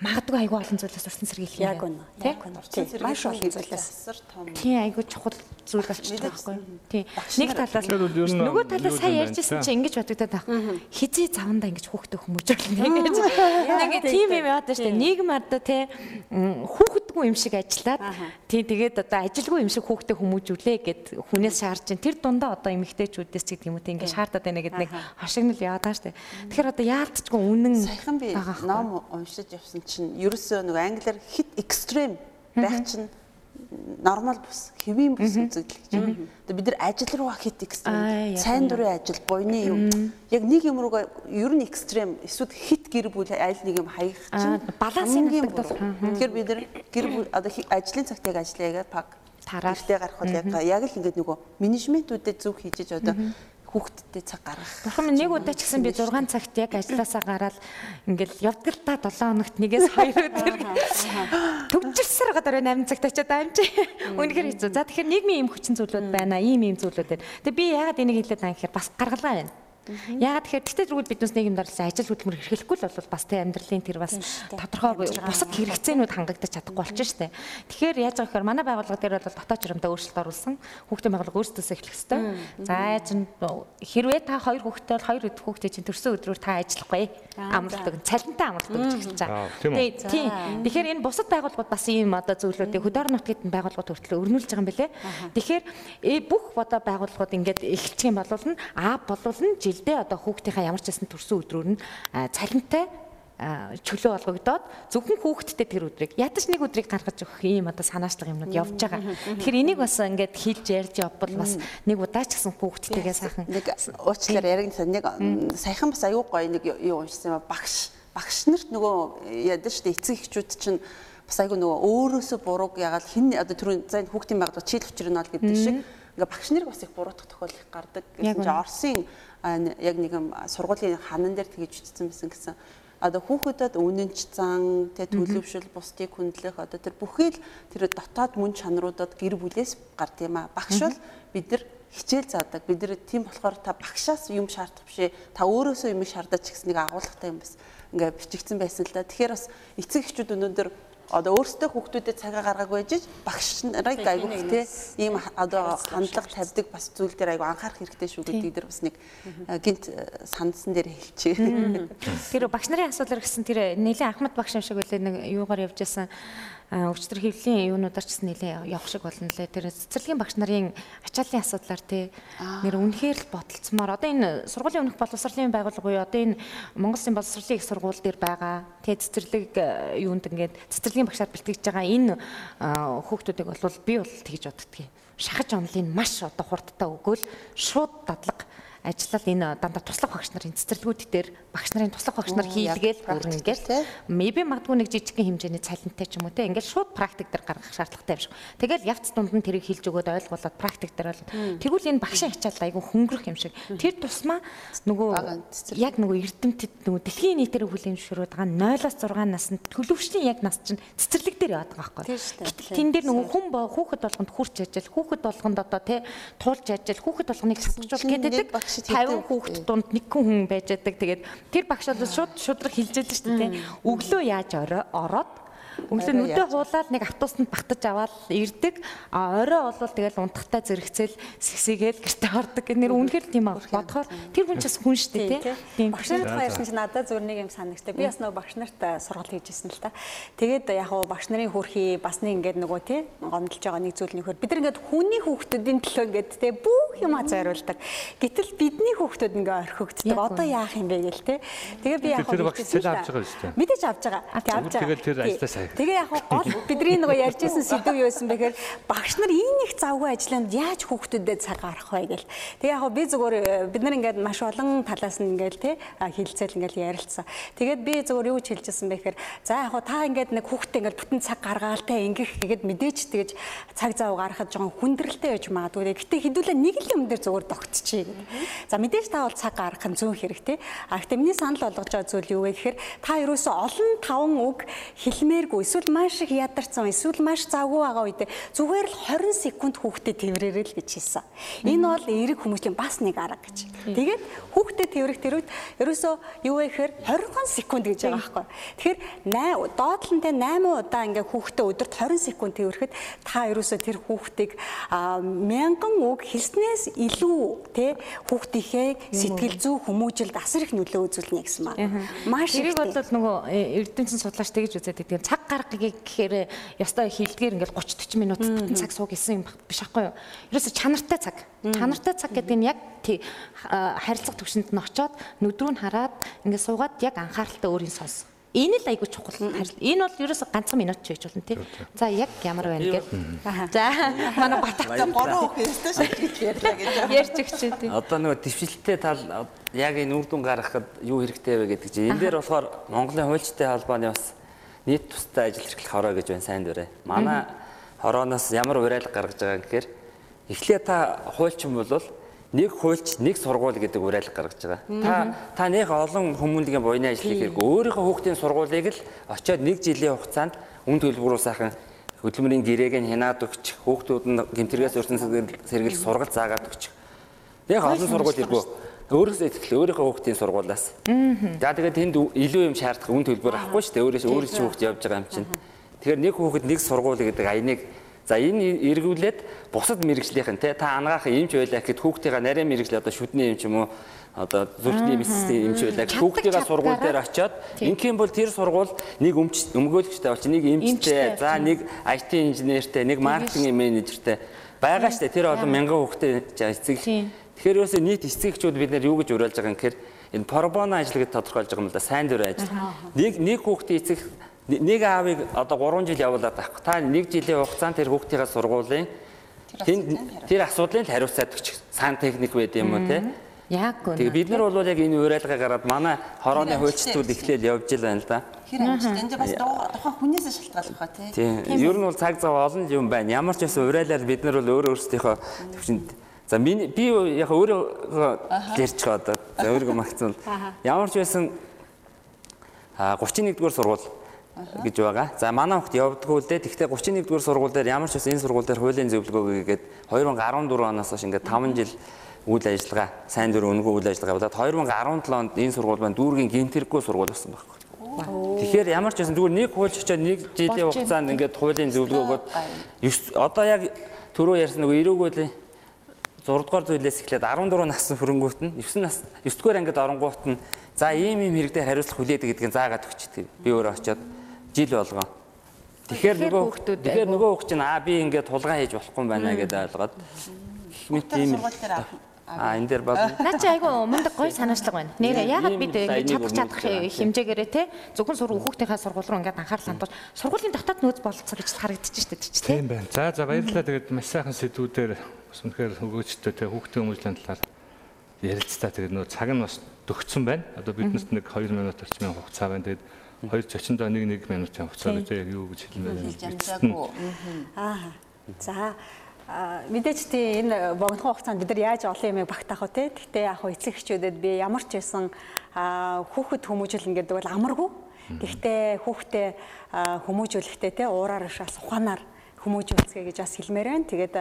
магадгүй айгүй олон зүйлээс урьдчилан сэргийлэх юм. Яг үнэ. Яг үнэ. Маш олон зүйлээс асар том. Тийм айгүй чухал зүйл болчихж байгаа байхгүй. Тийм. Нэг талаас нөгөө талаас сайн ярьжсэн чинь ингэж бодогдоод байх. Хизээ заванда ингэж хүүхдээ хүмүүжүүлнэ ингэж. Нэг тийм юм даа штэ. Нийгэм ардаа те хүүхэдгүй юм шиг ажиллаад тийм тэгээд одоо ажилгүй юм шиг хүүхдээ хүмүүжүүлээ гэд хүнээс шаарч чинь тэр дундаа одоо эмэгтэйчүүдээс ч гэдэг юм уу тийм ингэ шаардаад байна гэд нэг хошигнол яваад штэ. Тэгэхээр одоо яалтчгүй үнэн саяхан би ном уншиж явсан чинь ерөөсөө нэг англиар хит экстрем байх чинь нормал бус хэвийн бус үзэгдэл гэж. Тэгээ бид нар ажил руу хит экстрем сайн дурын ажил буйны юм. Яг нэг юм руугаа ер нь экстрем эсвэл хит гэр бүл аль нэг юм хаях чинь баланс юм бол. Тэгэхээр бид нар гэр бүл одоо ажлын цагт яг ажиллая гэдэг пак. Тараартай гарах бол яг яг л ингээд нөгөө менежментүүдэд зөв хийж одоо хүүхдтэй цаг гаргах. Бурхан минь нэг удаа ч гэсэн би 6 цагт яг ажилласаа гараад ингээл явдаг л та 7 хоногт нэгээс хоёр өдөр төгжирсээр гадар 8 цагт очиад амжи. Үнэхээр хэцүү. За тэгэхээр нийгмийн юм хүчин зүйлүүд байна. Ийм ийм зүйлүүд байна. Тэгээ би яагаад энийг хэлээд байгаа юм гэхээр бас гаргалгаа байна. Яагаад тэгэхээр тэгтээ зүгэл биднээс нийгэм дарлаа ажил хөдөлмөр эрхлэхгүй л бол бас тэ амьдралын тэр бас тодорхой бусад хэрэгцээнүүд хангагдаж чадахгүй болчих штэ. Тэгэхээр яаж байгаа гэхээр манай байгууллага дээр бол дотоод жиремдээ өөрчлөлт оруулсан. Хүүхдийн байгууллага өөрсдөөс эхлэх хэвээр. За чинь хэрвээ та хоёр хүүхдтэй бол хоёр хүүхдээ чинь төрсөн өдрөөр та ажиллахгүй амралтдаг цалинтай амралтдаг гэж хэлж байгаа. Тийм. Тэгэхээр энэ бусад байгууллагууд бас ийм одоо зөвлөлүүдийг хөдөр нутгад байгууллагууд хүртэл өрнүүлж байгаа юм билэ. Тэгэхээр бүх одоо байгууллагууд ингээд эхэлчих юм бол нь а болвол нь жилдээ одоо хүүхдийнхаа ямар ч байсан төрсөн өдрөөр нь цалинтай чөлөө олгогдоод зөвхөн хүүхэдтэй тэр өдрийг ядаж нэг өдрийг гаргаж өгөх ийм одоо санаачлаг юмнууд явж байгаа. Тэгэхээр энийг бас ингээд хэлж ярьж явбал бас нэг удаа ч гэсэн хүүхэдтэйгээ сайхан нэг уучлаар яригдсан. Нэг саяхан бас аюу гоё нэг юу уншсан юм багш. Багш нарт нөгөө ядаж штэ эцэг эхчүүд чинь бас айгу нөгөө өөрөөсөө бурууг ягаад хин одоо түрүүн за энэ хүүхдийн байгаад чийл нь бол гэдэг шиг ингээ багш нарыг бас их буруутгах тохиол их гардаг гэсэн чинь Оросын яг нэг юм сургуулийн ханан дээр тэгэж үтцсэн байсан гэсэн одоо хүүхдэд үнэнч зан тэ төлөвшил бусдыг хүндлэх одоо тэр бүхий л тэр дотоод мөн чанаруудад гэр бүлээс гард юм а. Багш бол бид нар хичээл заадаг. Бид нар тийм болохоор та багшаас юм шаардах бишээ. Та өөрөөсөө юм шаардаж гэсэн нэг агуулгатай юм бас ингээ бичигдсэн байсан л да. Тэгэхээр бас эцэг эхчүүд өнөөдөр одоо өөрсдөө хүүхдүүдэд цагаа гаргаагүй байж багш нарыг айгуух те ийм одоо хандлага тавьдаг бас зүйл дээр айгуу анхаарах хэрэгтэй шүү гэдгийг дээр бас нэг гинт сандсан дээр хэлчихээ. Тэр багш нарын асуудал гэсэн тэр нэлээд Ахмад багш юм шиг үлээ нэг юугаар явж байсан өвчтөр хөвлийн юунуудаар ч гэсэн нэлээ явах шиг болно лээ. Тэр цэцэрлэгийн багш нарын ачааллын асуудлаар тий нэр үнэхээр л бодолцмоор одоо энэ сургуулийн өмнөх боловсролын байгууллага буюу одоо энэ Монгол Улсын боловсролын их сургууль дээр байгаа. Тий цэцэрлэг юунд ингээд цэцэрлэгийн багшаар бэлтгэж байгаа энэ хүүхдүүдийг бол би бол тэгж боддгийг шахаж онлын маш одоо хурдтай өгөөл шууд дадлага ажиллал энэ дандаа туслах багш нарын цэцэрлэгүүд дээр багш нарын туслах багш нар хийлгээл бүр ингээл maybe магадгүй нэг жижигхэн хэмжээний цалинтай ч юм уу те ингээл шууд практик дээр гаргах шаардлагатай юм шиг. Тэгэл явц дунд нь тэрийг хэлж өгөөд ойлгуулад практик дээр бол тэгвэл энэ багшийн ачаал айгүй хөнгөрөх юм шиг. Тэр тусмаа нөгөө яг нөгөө эрдэмтэд нөгөө дэлхийн нийтээр хүлээн зөвшөөрөд байгаа 0-6 наснд төлөвшлийн яг нас чинь цэцэрлэг дээр яваад байгаа байхгүй. Тэн дээр нөгөө хүн хүүхэд болгонд хурч ажил, хүүхэд болгонд одоо те туулж ажил, хүүхэд болгоныг сасгажуул гэдэг 50 хүүхэд дунд нэг хүн байж байдаг. Тэгээд тэр багш бол шууд шудраг хилж яадаг шүү дээ. Өглөө яаж ороод Өглөө нүдэ хуулаад нэг автобусанд багтаж аваад ирдэг. А орой болвол тэгэл унтахтай зэрэгцэл сэгсэгээл гэрте ордог. Нэр үнэхээр тийм аа. Бодохоор тэр хүн ч бас хүн шүү дээ тийм. Багш нарт хоёрсан чинь надад зүгээр нэг юм санагтай. Би бас нөгөө багш нарт сургалт хийжсэн л та. Тэгээд яг хуу багш нарын хөрхий бас нэг ингээд нөгөө тий гомдолж байгаа нэг зүйл нөхөр бид нар ингээд хүний хүүхдүүдийн төлөө ингээд тий бүх юм зориулдаг. Гэтэл бидний хүүхдүүд ингээд орхигддаг. Одоо яах юм бэ гээл тий. Тэгээ би яг хуу авч байгаа шүү дээ. Мэдээж авч байгаа. Авч байгаа. Тэгэл тэр ажлаас Тэгээ яг гол бидний нөгөө ярьжсэн сэдв юу байсан бэхээр багш нар энэ их завгүй ажланд яаж хүүхдүүдэд цаг гарах вэ гэл. Тэгээ яг би зүгээр э, бид нар ингээд маш олон талаас нь ингээд те хилцэл ингээд ярилцсан. Тэгээд би зүгээр юу ч хэлжсэн бэхээр за яг та ингээд нэг хүүхдээ ингээд бүтэн цаг гаргаал те ингэх гэгээд мэдээч тэгэж цаг зав гаргахад жоохон хүндрэлтэй байж магадгүй. Гэтэ хэдүүлээ нэг л юм дээр зүгээр тогтчихъя гэдэг. За мэдээж та бол цаг гаргах нь зүүн хэрэгтэй. А гэтэ миний санал болгож байгаа зүйл юу вэ гэхээр та ерөөсөө олон таван үг хэлмээргүй хэрэггүй эсвэл маш их ядарсан эсвэл маш завгүй байгаа үед зүгээр л 20 секунд хүүхдэд тэрвэрэрэй л гэж хэлсэн. Энэ бол эерэг хүмүүсийн бас нэг арга гэж. Тэгээд хүүхдэд тэрвэрэх тэрвэрт ерөөсөө юу вэ гэхээр 20 секунд гэж байгаа байхгүй. Тэгэхээр доотлонтэй 8 удаа ингээ хүүхдэд өдөрт 20 секунд тэрвэрэхэд та ерөөсөө тэр хүүхдийг мянган үг хэлснээс илүү те хүүхдийнхээ сэтгэл зүй хүмүүжилд асар их нөлөө үзүүлнэ гэсэн маань. Маш их. Тэрийг бол нөгөө э, эрдэмтэн судлаач тэгж үзээд байдаг. Цаг гаргыг гэхээр ёстой хилдгээр ингээл 30 40 минут цаг суу гэсэн юм биш байхгүй юу? Ерөөсө чанартай цаг. Чанартай цаг гэдэг нь яг харилцах төвшөнд нь очоод нүдрүү нь хараад ингээд суугаад яг анхааралтай өөрийн сонс. Энэ л айгүй чухал. Энэ бол ерөөсө ганцхан минут ч байж болно тий. За яг ямар байна гэд. За манай батагтай 3 хүүхэдтэй шалгиж ярьлаа гэж. Ярьж өгчээ тий. Одоо нөгөө дэвшилттэй тал яг энэ үр дүн гаргахад юу хэрэгтэй вэ гэдэг чинь энэ дээр болохоор Монголын хуульчтай холбооны бас нийт тустай ажил эрхлэх хороо гэж байна сайн дурэ. Манай хорооноос ямар уриалга гаргаж байгаа гэхээр эхлээ та хуульчин бол нэг хуульч нэг сургууль гэдэг уриалга гаргаж байгаа. Та та нэг олон хүмүүнлэгийн буйны хийх хэрэг өөрийнхөө хүүхдийн сургуулийг л очиод нэг жилийн хугацаанд үн төлбөрөө сайхан хөдөлмөрийн гэрээг нь хянаад өгч хүүхдүүд нь гэмтэргээс өрсөн сэргийл сургалт заагаад өгч. Яг олон сургууль иргүү өөрөөсөө итгэл өөрийнхөө хүүхдийн сургуулаас. За тэгээд тэнд илүү юм шаардах үн төлбөр авахгүй шүү дээ. Өөрөөс өөрөө чинь хүүхд явж байгаа юм чинь. Тэгэхээр нэг хүүхэд нэг сургууль гэдэг аяныг За энэ эргүүлээд бусад мэрэгжлийнхэн те та ангаах эмч байлаа гэхэд хүүхдийнхаа нарийн мэрэгжил одоо шүдний эмч юм уу одоо зүрхний медицины эмч байлаа хүүхдийнхаа сургууль дээр очиод ингийн бол тэр сургууль нэг өмгөөлөгчтэй болчих нэг эмчтэй за нэг IT инженертэй нэг маркетинг менежертэй. Байгаа штэ тэр олон мянган хүүхдээ эцэг Тэгэхээр ерөөсөө нийт эцэгчүүд бид нэр юу гэж уриалж байгаа юм гэхээр энэ пробоно ажил гэж тодорхойлж байгаа юм л да сайн дурын ажил. Нэг нэг хүүхдийн эцэг нэг аавыг одоо 3 жил явуулаад авах. Та нэг жилийн хугацаанд тэр хүүхдийнхээ сургуулийн тэр асуудлыг хариуцаад өгч сан техник байд юм уу те? Яг гоо. Тэгээ бид нар бол яг энэ уриалгаа гараад манай хорооны хуульчдууд эхлээл явж ил байна л да. хэр амжилт энэ бас тухайн хүнээс шалтгаалж байгаа тий. Тийм. Ер нь бол цаг зав олон юм байна. Ямар ч байсан уриалаар бид нар бол өөр өөрсдийнхөө төвчөнд За миний би яг өөрөө ярьж байгаа одоо. За өөрийгөө магцсан. Ямар ч байсан 31 дугаар сургууль гэж байгаа. За манай хүүхд явдггүй л дээ. Тэгвэл 31 дугаар сургууль дээр ямар ч байсан энэ сургууль дээр хуулийн зөвлөгөө гээд 2014 оноос хойш ингээд 5 жил үйл ажиллагаа, сайн дурын өнгө үйл ажиллагаа болоод 2017 онд энэ сургууль маань дүүргийн гинтэрхүү сургууль болсон байхгүй. Тэгэхээр ямар ч байсан зүгээр нэг хуульч очоод нэг жилийн хугацаанд ингээд хуулийн зөвлөгөөгөөд одоо яг түрүү ярьсан нөгөө эрүүгүүлээ 6 дугаар зүйлээс эхлээд 14 насны хөрөнгөт нь 9 нас 9 дугаар ангид оронгуут нь за ийм ийм хэрэгтэй хариуцлага хүлээдэг гэдгийг заагаад өгчдөг. Би өөрөө очоод жил болгоо. Тэгэхээр нөгөө хүүхдүүд тэгэхээр нөгөө хүүхд чинь аа би ингээд тулгаан хийж болохгүй юм байна гэдээ ойлгоод мэт ийм А энэ дээр бол Наа чи айгу мундаг гоё санаачлага байна. Нэрээ ягаад бид ингэж чадах чадах хэмжээгээрээ те зөвхөн сургууль хүүхдийнхээ сургууль руу ингээд анхаарал хандуулж сургуулийн дотоод нөөц бололцоо гэж харагдчих шүү дээ тий. Тийм байна. За за баярлалаа. Тэгээд маш сайхан сэдвүүдээр бас үнэхээр өгөөжтэй те хүүхдийн хүмүүжлийн талаар ярилцлаа. Тэгээд нөө цаг нь бас төгссөн байна. Одоо биднэрт нэг 2 минут орчмын хугацаа байна. Тэгээд хоёр зочиндоо нэг нэг минутын хугацаа гэж яг юу гэж хэлмээр байна. Аа. За мэдээж тийм энэ богинохон хугацаанд бид нар яаж олон юмыг багтаах вэ. Гэхдээ яг хөө эцэг эхчүүдэд би ямар ч байсан хүүхэд хүмүүжүүлнэ гэдэг бол амаргүй. Гэхдээ хүүхдээ хүмүүжүүлэхдээ те уураар шаас ухаанаар хүмүүж үзье гэж бас хэлмээр байна. Тэгээд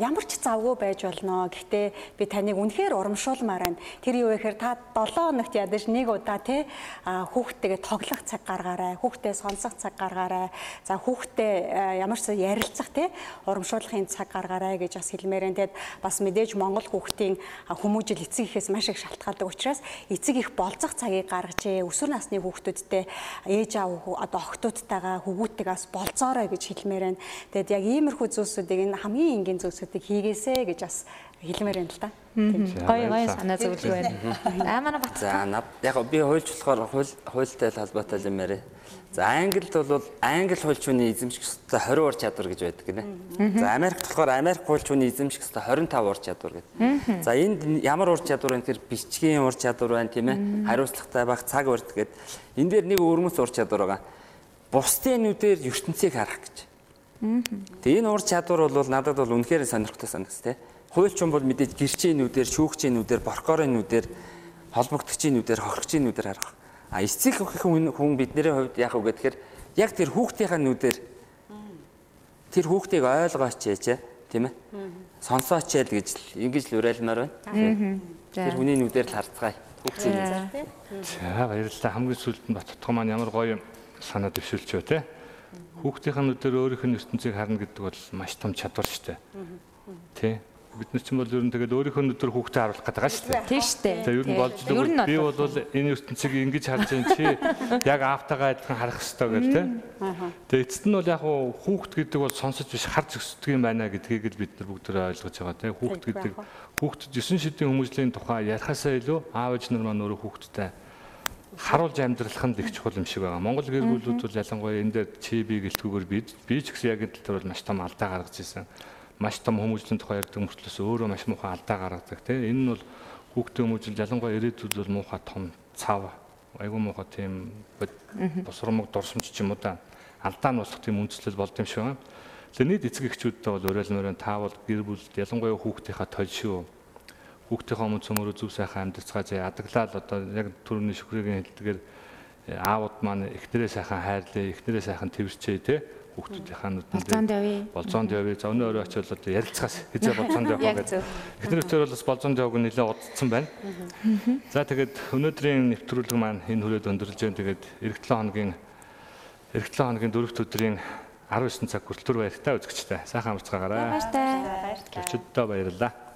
ямар ч завгүй байж болно. Гэхдээ би таныг үнэхээр урамшуулмаар байна. Тэр юу гэхээр та 7 хоногт ядаж нэг удаа тий хүүхдтэйгээ тоглох цаг гаргаарай. Хүүхдээ сонсох цаг гаргаарай. За хүүхдээ ямар ч ярилцах тий урамшуулахын цаг гаргаарай гэж бас хэлмээр байна. Тэгээд бас мэдээж Монгол хүүхдийн хүмүүжил эцэг ихээс маш их шалтгаалдаг учраас эцэг их болцох цагийг гаргажээ. Өсвөр насны хүүхдүүдтэй ээж аав одоо охтуудтайгаа хүүгүүдтэйгээс болцоорой гэж хэлмээр байна. Тэгэд яг иймэрхүү зүйлсүүдийг энэ хамгийн энгийн зүйлсүүдийг хийгээсэй гэж бас хэлмээр юм л да. Гоё гоё санаа зөвлөг байна. Аа манай бат. За яг би хуульч болохоор хууль хуультай холбоотой юм яриа. За Англид бол англи хуульчны эзэмших ёстой 20 уур чадвар гэж байдаг гинэ. За Америкт болохоор Америк хуульчны эзэмших ёстой 25 уур чадвар гэдэг. За энд ямар уур чадвар вэ гэхээр бичгийн уур чадвар байна тийм ээ. Хариуцлагатай байх, цаг барьдаг гэдэг. Энд дээр нэг өрмөц уур чадвар байгаа. Бусдын нүдээр ертөнцийг харах гэж. Тэгээ энэ ур чадвар бол надад бол үнэхээр сонирхолтой санагс те. Хуульчин бол мэдээж гэрчийн нүдээр, шүүгчийн нүдээр, боркорын нүдээр, холбогдогчийн нүдээр, хохирогчийн нүдээр харах. А эцэг хүн хүн бидний хувьд яг үг гэхээр яг тэр хүүхдийнхээ нүдээр тэр хүүхдийг ойлгооч яа тийм ээ. Сонсооч яа гэж ингэж л уриалмаар байна. Тэр хүний нүдээр л харцгаая. Хүүхдийн. За баярлалаа. Хамгийн сүүлд нь Баттгоо маань ямар гоё санаа дэвшүүлж байна те. Хүүхдийн нүдээр өөрийнх нь ертөнцийг харна гэдэг бол маш том чадвар шүү дээ. Тэ? Бид нар ч юм бол ер нь тэгээд өөрийнхөө нүдээр хүүхдэд харуулах гэдэг байгаа шүү дээ. Тийм шүү дээ. За ер нь болж л би бол энэ ертөнцийг ингэж харж байгаа чи яг аавтайгаа адилхан харах хэрэгтэй гэл тэ. Тэгээд эцэст нь бол яг хүүхд гэдэг бол сонсож биш харж өсдөг юм байна гэдгийг л бид нар бүгд ойлгож байгаа тэ. Хүүхд гэдэг хүүхдэд 9 шидийн хүмүүжлийн тухай ярихаасаа илүү аав ээж нар маань өөрөө хүүхдтэй харуулж амьдралах нь их чухал юм шиг байгаа. Монгол гэр бүлүүд бол ялангуяа энэ дээр чи би гэлтгүүгээр би би ч гэсэн яг энэ тал бол маш том алдаа гаргаж ирсэн. Маш том хүмүүжлийн тухай ярьдаг мөртлөөс өөрөө маш муухай алдаа гаргадаг тийм. Энэ нь бол хүүхдээ хүмүүжил ялангуяа ирээдүйд бол муухай том цав айгүй муухай тийм босромог дурсамж ч юм уу да алдаа нь болох тийм үндслэл болд юм шиг байна. Тэгээ нийт эцэг эхчүүдтэй бол уриалмаар та бол гэр бүлд ялангуяа хүүхдийнхаа толшоо хүүхдийнхээ өмнө цөмөрөө зүв сайхан амьдцгаа зэ адаглал одоо яг түрүүний шүхрийн хэлдгээр э, аауд маань эхнэрээ сайхан хайрлаа, эхнэрээ сайхан тэрчээ те хүүхдүүдийнхаа нүдэнд болзоонд явъя. Болзоонд явъя. За өнөө өрөө очиод одоо ярилцахаас хизээ болзоонд явах гэдэг. Эхнэр өчөр бол бас болзоонд яваг нэлээ удцсан байна. За тэгээд өнөөдрийн нэвтрүүлэг маань энэ хүрээд өндөрлж байна. Тэгээд эх 7 хоногийн эх 7 хоногийн дөрөвт өдрийн 19 цаг хүртэл түр баяртай үзэгчтэй. Сайхан амарцгаагаарай. Баяртай. Өчигдөө баярлалаа.